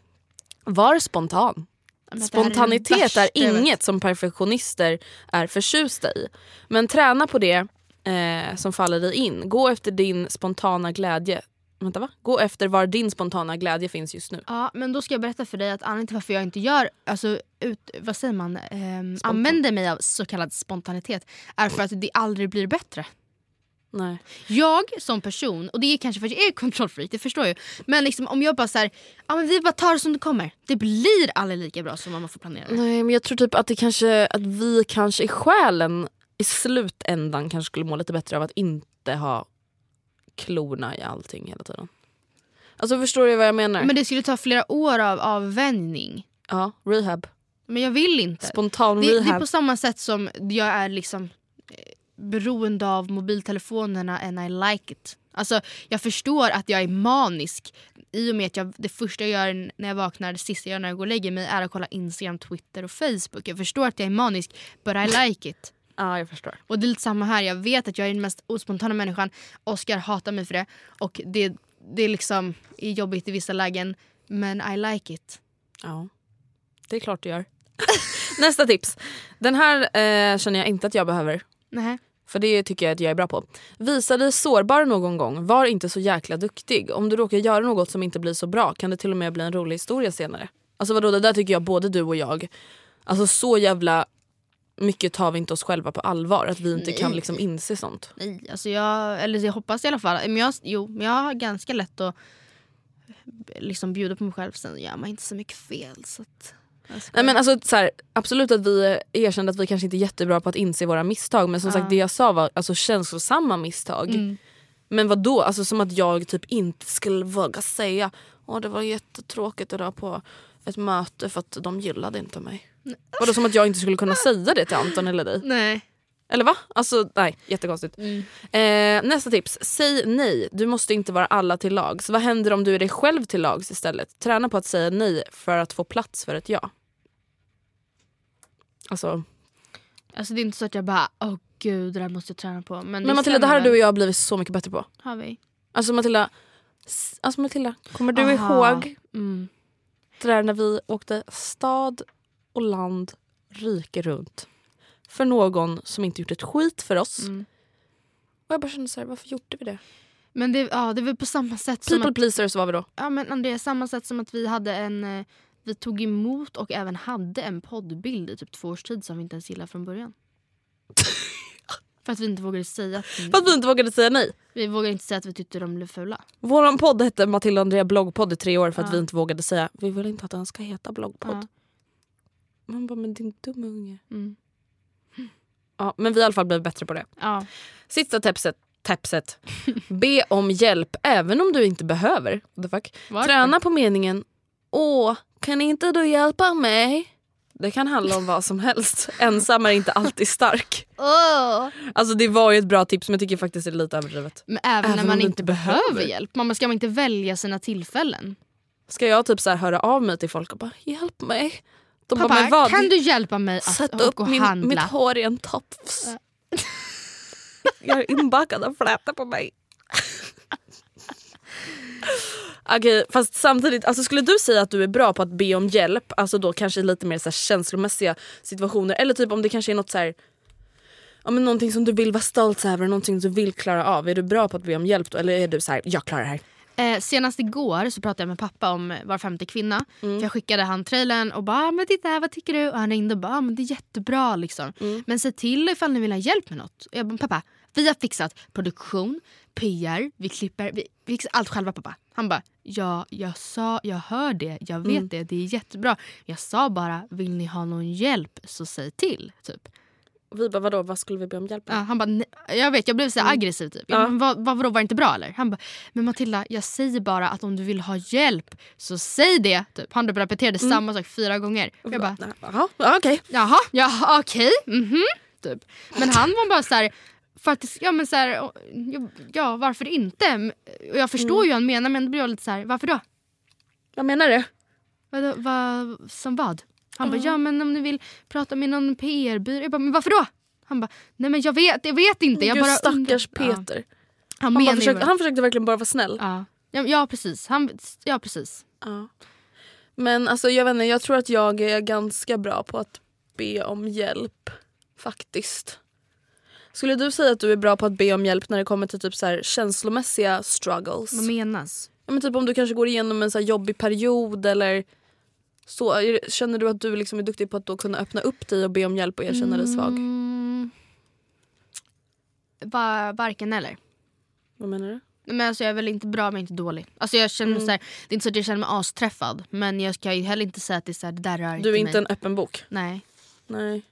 Var spontan. Är Spontanitet är vet. inget som perfektionister är förtjusta i. Men träna på det eh, som faller dig in. Gå efter din spontana glädje. Vänta va? Gå efter var din spontana glädje finns just nu. Ja, men då ska jag berätta för dig att anledningen till varför jag inte gör, alltså ut, vad säger man, ehm, använder mig av så kallad spontanitet är för att det aldrig blir bättre. Nej. Jag som person, och det är kanske för att jag är kontrollfreak, det förstår jag. Men liksom, om jag bara såhär, ja men vi bara tar det som det kommer. Det blir aldrig lika bra som om man får planera. Nej men jag tror typ att det kanske att vi kanske i själen i slutändan kanske skulle må lite bättre av att inte ha klorna i allting hela tiden. Alltså förstår du vad jag menar? Men det skulle ta flera år av avvänjning. ja, rehab. Men jag vill inte. Spontan Det, det är rehab. på samma sätt som jag är liksom beroende av mobiltelefonerna and I like it. Alltså, jag förstår att jag är manisk i och med att jag, det första jag gör när jag vaknar, det sista jag gör när jag går och lägger mig är att kolla Instagram, Twitter och Facebook. Jag förstår att jag är manisk, but I like it. Ja jag förstår. Och det är lite samma här, jag vet att jag är den mest ospontana människan. Oscar hatar mig för det. Och det, det är liksom är jobbigt i vissa lägen, men I like it. Ja. Det är klart du gör. Nästa tips. Den här eh, känner jag inte att jag behöver. Nej. För det tycker jag att jag är bra på. Visa dig sårbar någon gång. Var inte så jäkla duktig. Om du råkar göra något som inte blir så bra kan det till och med bli en rolig historia senare. Alltså vadå, det där tycker jag både du och jag. Alltså så jävla mycket tar vi inte oss själva på allvar. Att vi inte kan Nej. liksom inse sånt. Nej, alltså jag, eller jag hoppas i alla fall. Men jag, jo, men jag har ganska lätt att liksom bjuda på mig själv. Sen gör man inte så mycket fel. Så att. Nej, men alltså, så här, absolut att vi erkände att vi kanske inte är jättebra på att inse våra misstag. Men som Ja. sagt det jag sa var alltså, känslosamma misstag. Mm. Men vad då? Alltså som att jag typ inte skulle våga säga Åh det var jättetråkigt idag på ett möte för att de gillade inte mig. Vadå som att jag inte skulle kunna säga det till Anton eller dig? Nej. Eller va? Alltså nej, jättekonstigt. Mm. Eh, nästa tips, säg nej. Du måste inte vara alla till lags. Vad händer om du är dig själv till lags istället? Träna på att säga nej för att få plats för ett ja. Alltså, Alltså det är inte så att jag bara, åh gud det där måste jag träna på. Men, men Matilda det här har du och jag blivit så mycket bättre på. Har vi? Alltså Matilda, alltså Matilda kommer du Aha. ihåg Mm. det där när vi åkte stad och land, rike runt för någon som inte gjort ett skit för oss. Mm. Och jag bara kände så här, varför gjorde vi det? Men det, ja, det var på samma sätt som People pleasers var vi då. ja, men Andrea, samma sätt som att vi hade en eh, vi tog emot och även hade en poddbild i typ två års tid som vi inte ens gillade från början. För att vi inte vågade säga att För att vi inte vågade säga nej. vi vågade inte säga att vi tyckte de blev fula. Vår podd hette Matilda och Andrea bloggpodd i tre år för att Ja. vi inte vågade säga vi vill inte att den ska heta bloggpodd. Ja. Man bara men din dumma unge. Mm. Ja, men vi har i alla fall blivit bättre på det. Ja. Sista tipset. Tipset. Be om hjälp även om du inte behöver. What the fuck? Varför? Träna på meningen Åh, kan inte du hjälpa mig? Det kan handla om vad som helst. Ensam är inte alltid stark. Åh! Alltså det var ju ett bra tips men jag tycker faktiskt det är lite överdrivet. Men även, Även när man inte behöver behöver. hjälp. Man ska man inte välja sina tillfällen? Ska jag typ så här höra av mig till folk och bara hjälp mig? De bara, Pappa, vad? kan du hjälpa mig att Sätt åka upp och min, handla? mitt hår i en tofs. jag har inbakade flätor på mig. Okej fast samtidigt, alltså skulle du säga att du är bra på att be om hjälp, alltså då kanske lite mer så här känslomässiga situationer eller typ om det kanske är något så här, ja, men någonting som du vill vara stolt över, någonting du vill klara av. Är du bra på att be om hjälp då eller är du så här, jag klarar det här? Eh, senast igår så pratade jag med pappa om Var femte kvinna. Mm. För jag skickade han trailern och bara ah, men titta här, vad tycker du? Och han ringde och bara ah, men det är jättebra liksom. Mm. Men se till ifall ni vill ha hjälp med något. Och jag bara pappa vi har fixat produktion, PR, vi klipper, vi, vi fixar allt själva pappa. Han bara ja jag sa, jag hör det, jag vet Mm. det, det är jättebra. Jag sa bara vill ni ha någon hjälp så säg till. Typ. Och vi bara vadå, vad skulle vi be om hjälp Ja, med? han bara, "Nej." jag vet jag blev så här aggressiv typ. Mm. Ja. bara, vad, vad, vadå var det inte bra eller? Han bara, men Matilda jag säger bara att om du vill ha hjälp så säg det. Typ. Han repeterade Mm. samma sak fyra gånger. Jag bara, Jaha, ja, okej. jaha, jaha okej, mhm. Typ. Men han var bara så här, faktiskt, ja men så här, ja, varför inte? Och jag förstår Mm. ju vad han menar men det blir jag lite så här, varför då? Vad menar du? Vadå, vad, som vad? Han bara, ja men om ni vill prata med någon PR-byrå. Jag bara, men varför då? Han bara, nej men jag vet, jag vet inte. Jag Gud, bara stackars undrar." Ja. Peter. Han, Han, försökte, han försökte verkligen bara vara snäll. Ja. Ja, ja precis. Han, ja precis. Ja. Men alltså jag vet inte, jag tror att jag är ganska bra på att be om hjälp. Faktiskt. Skulle du säga att du är bra på att be om hjälp när det kommer till typ så här känslomässiga struggles? Vad menas? Ja, men typ om du kanske går igenom en så jobbig period eller så. Känner du att du liksom är duktig på att då kunna öppna upp dig och be om hjälp och erkänna dig svag? Mm. Va, varken eller. Vad menar du? Men alltså jag är väl inte bra men inte dålig. Alltså jag känner Mm. så här, det är inte så att jag känner mig asträffad. Men jag kan ju heller inte säga att det, är så här, det där rör Du är inte mig. en öppen bok? Nej. Nej.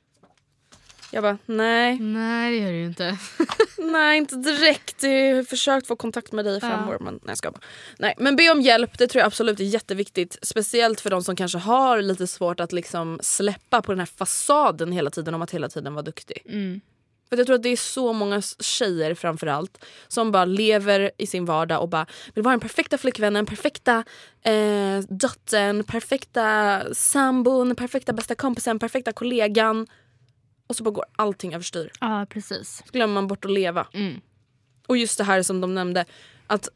Jag bara, nej. Nej det gör du inte. Nej inte direkt. Jag har försökt få kontakt med dig i fem Ja. år men nej jag ska bara. Nej men be om hjälp det tror jag absolut är jätteviktigt. Speciellt för de som kanske har lite svårt att liksom släppa på den här fasaden hela tiden om att hela tiden vara duktig. Mm. För jag tror att det är så många tjejer framförallt som bara lever i sin vardag och bara vill vara den perfekta flickvännen, perfekta eh, dottern, perfekta sambon, perfekta bästa kompisen, perfekta kollegan. Och så bara går allting överstyr. Ja precis. Så glömmer man bort att leva. Mm. Och just det här som de nämnde att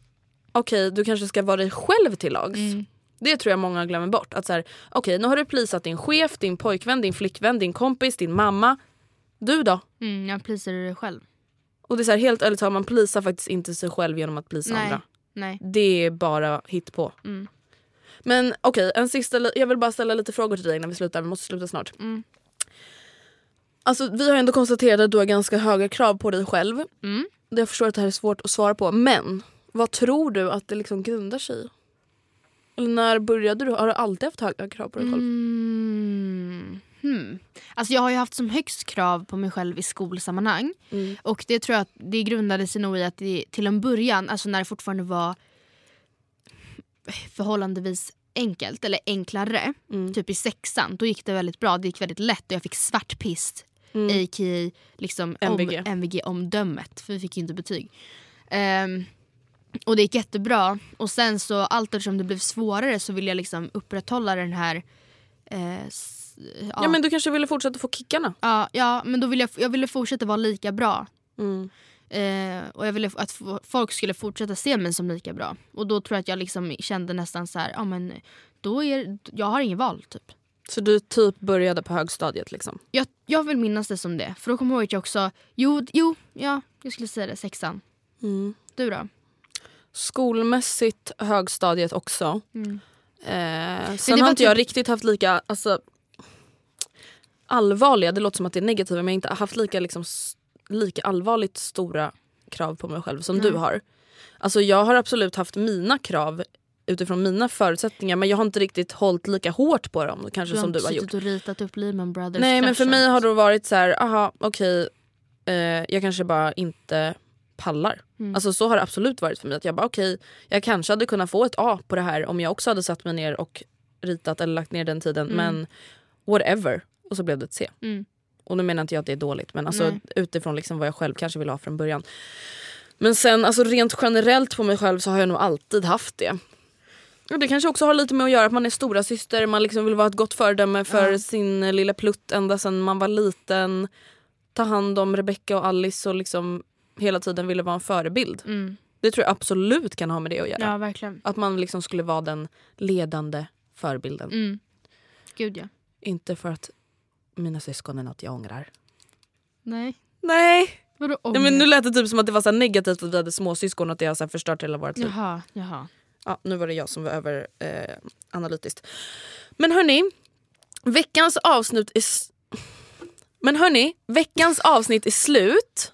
okej du kanske ska vara dig själv till lags. Mm. Det tror jag många glömmer bort. Att så här, okej nu har du plisat din chef, din pojkvän, din flickvän, din kompis, din mamma. Du då? Mm, jag plisar dig själv. Och det är så här, helt ärligt man plisar faktiskt inte sig själv genom att plisa Nej. andra. Nej. Det är bara hit på. Mm. Men okej, en sista, jag vill bara ställa lite frågor till dig innan vi slutar. Vi måste sluta snart. Mm. Alltså, vi har ändå konstaterat att du har ganska höga krav på dig själv. Mm. Jag förstår att det här är svårt att svara på. Men vad tror du att det liksom grundar sig i? Eller när började du? Har du alltid haft höga krav på dig själv? Mm. Hmm. Alltså jag har ju haft som högst krav på mig själv i skolsammanhang. Mm. Och det tror jag att det grundade sig nog i att det, till en början, alltså när det fortfarande var förhållandevis enkelt eller enklare, Mm. typ i sexan, då gick det väldigt bra. Det gick väldigt lätt och jag fick svartpist, Mm. a.k.a. liksom MVG. Om, MVG-omdömet, för vi fick ju inte betyg. Ehm, och det gick jättebra. Och sen så allt eftersom det blev svårare så ville jag liksom upprätthålla den här eh, s- ja. Ja men du kanske ville fortsätta få kickarna? Ja, ja, men då ville jag, jag ville fortsätta vara lika bra. Mm. Eh, och jag ville att folk skulle fortsätta se mig som lika bra. Och då tror jag att jag liksom kände nästan så här, ja men då är jag har ingen val typ. Så du typ började på högstadiet liksom? Jag, jag vill minnas det som det. För då kommer jag ihåg att jag också, jo, jo, ja, jag skulle säga det, sexan. Mm. Du då? Skolmässigt högstadiet också. Mm. Eh, sen har inte jag typ- riktigt haft lika alltså, allvarliga, det låter som att det är negativt men jag har inte haft lika, liksom, lika allvarligt stora krav på mig själv som du har. Alltså jag har absolut haft mina krav utifrån mina förutsättningar men jag har inte riktigt hållit lika hårt på dem kanske Du har som du har gjort. suttit och ritat upp Lehman Brothers Nej men för mig har det varit så här, aha okej eh, jag kanske bara inte pallar. Mm. Alltså så har det absolut varit för mig. Att jag bara okej, jag kanske hade kunnat få ett A på det här om jag också hade satt mig ner och ritat eller lagt ner den tiden. Men whatever. Och så blev det ett C. Mm. Och nu menar inte jag att det är dåligt men alltså Nej. utifrån liksom vad jag själv kanske ville ha från början. Men sen alltså rent generellt på mig själv så har jag nog alltid haft det. Det kanske också har lite med att göra att man är stora syster, man liksom vill vara ett gott föredöme för Ja. sin lilla plutt ända sedan man var liten. Ta hand om Rebecca och Alice och liksom hela tiden ville vara en förebild. Mm. Det tror jag absolut kan ha med det att göra. Ja verkligen. Att man liksom skulle vara den ledande förebilden. Mm. Gud ja. Inte för att mina syskon är något jag ångrar. Nej. Nej. Vadå Nej men nu lät det typ som att det var så negativt att vi hade småsyskon och att det har förstört hela vårt liv. Jaha, jaha. Ja, nu var det jag som var över eh. Men hörni, veckans avsnitt är... Men hörni, veckans avsnitt är slut.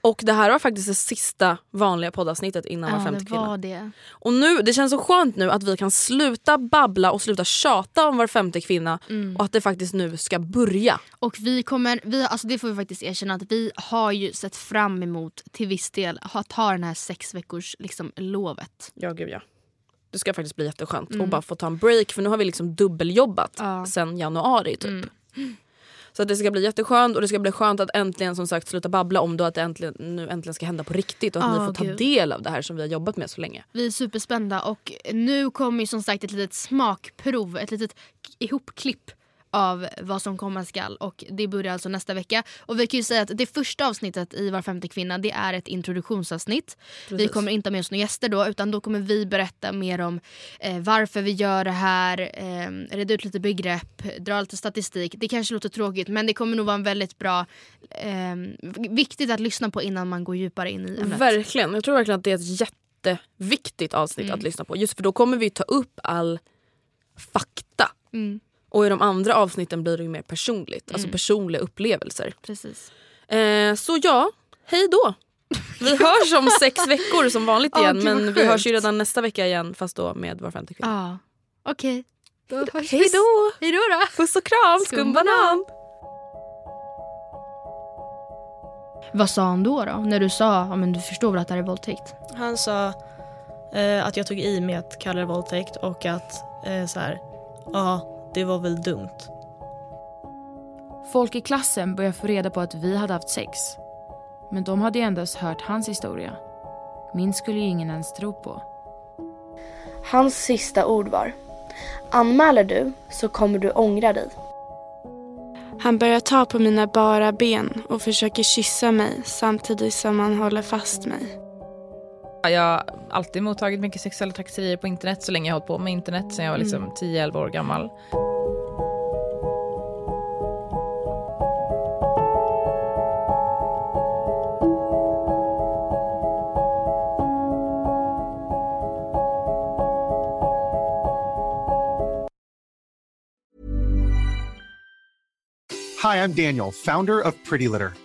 Och det här var faktiskt det sista vanliga poddavsnittet innan var Ja femte det kvinna. var det. Och nu, det känns så skönt nu att vi kan sluta babbla och sluta tjata om var femte kvinna Mm. och att det faktiskt nu ska börja. Och vi kommer, vi, alltså det får vi faktiskt erkänna att vi har ju sett fram emot till viss del att ha den här sex veckors liksom, lovet. Ja gud ja. Det ska faktiskt bli jätteskönt att bara få ta en break för nu har vi liksom dubbeljobbat Ja. sen januari typ. Så att det ska bli jätteskönt och det ska bli skönt att äntligen som sagt sluta babbla om och att det äntligen, nu äntligen ska hända på riktigt och att Ja, ni får ta gud. del av det här som vi har jobbat med så länge. Vi är superspända och nu kommer ju som sagt ett litet smakprov, ett litet ihopklipp av vad som komma skall och det börjar alltså nästa vecka. Och vi kan ju säga att det första avsnittet i Var femte kvinna det är ett introduktionsavsnitt. Vi Precis. kommer inte ha med oss några gäster då utan då kommer vi berätta mer om eh, varför vi gör det här, eh, reda ut lite begrepp, dra lite statistik. Det kanske låter tråkigt men det kommer nog vara en väldigt bra, eh, viktigt att lyssna på innan man går djupare in i ämnet. Verkligen, jag tror verkligen att det är ett jätteviktigt avsnitt Mm. att lyssna på. Just för då kommer vi ta upp all fakta. Mm, Och i de andra avsnitten blir det ju mer personligt, alltså personliga upplevelser. precis. Eh, så ja, hej då! Vi hörs om sex veckor som vanligt igen vad men vi hörs ju redan nästa vecka igen fast då med var femte kvinna. Ja, okej. Då hörs Hej då! Hej då då! Puss och kram, skumbanan! Vad sa han då, då? När du sa, ja men du förstår väl att det här är våldtäkt? Han sa eh, att jag tog i med att kalla det våldtäkt och att eh, så här, ja, det var väl dumt. Folk i klassen började få reda på att vi hade haft sex. Men de hade ju endast hört hans historia. Min skulle ju ingen ens tro på. Hans sista ord var Anmäler du så kommer du ångra dig. Han börjar ta på mina bara ben och försöker kyssa mig samtidigt som han håller fast mig. Jag har alltid mottagit mycket sexuella trakasserier på internet så länge jag har hållit på med internet sen jag var liksom 10-11 år gammal. Hi, I'm Daniel, founder of Pretty Litter.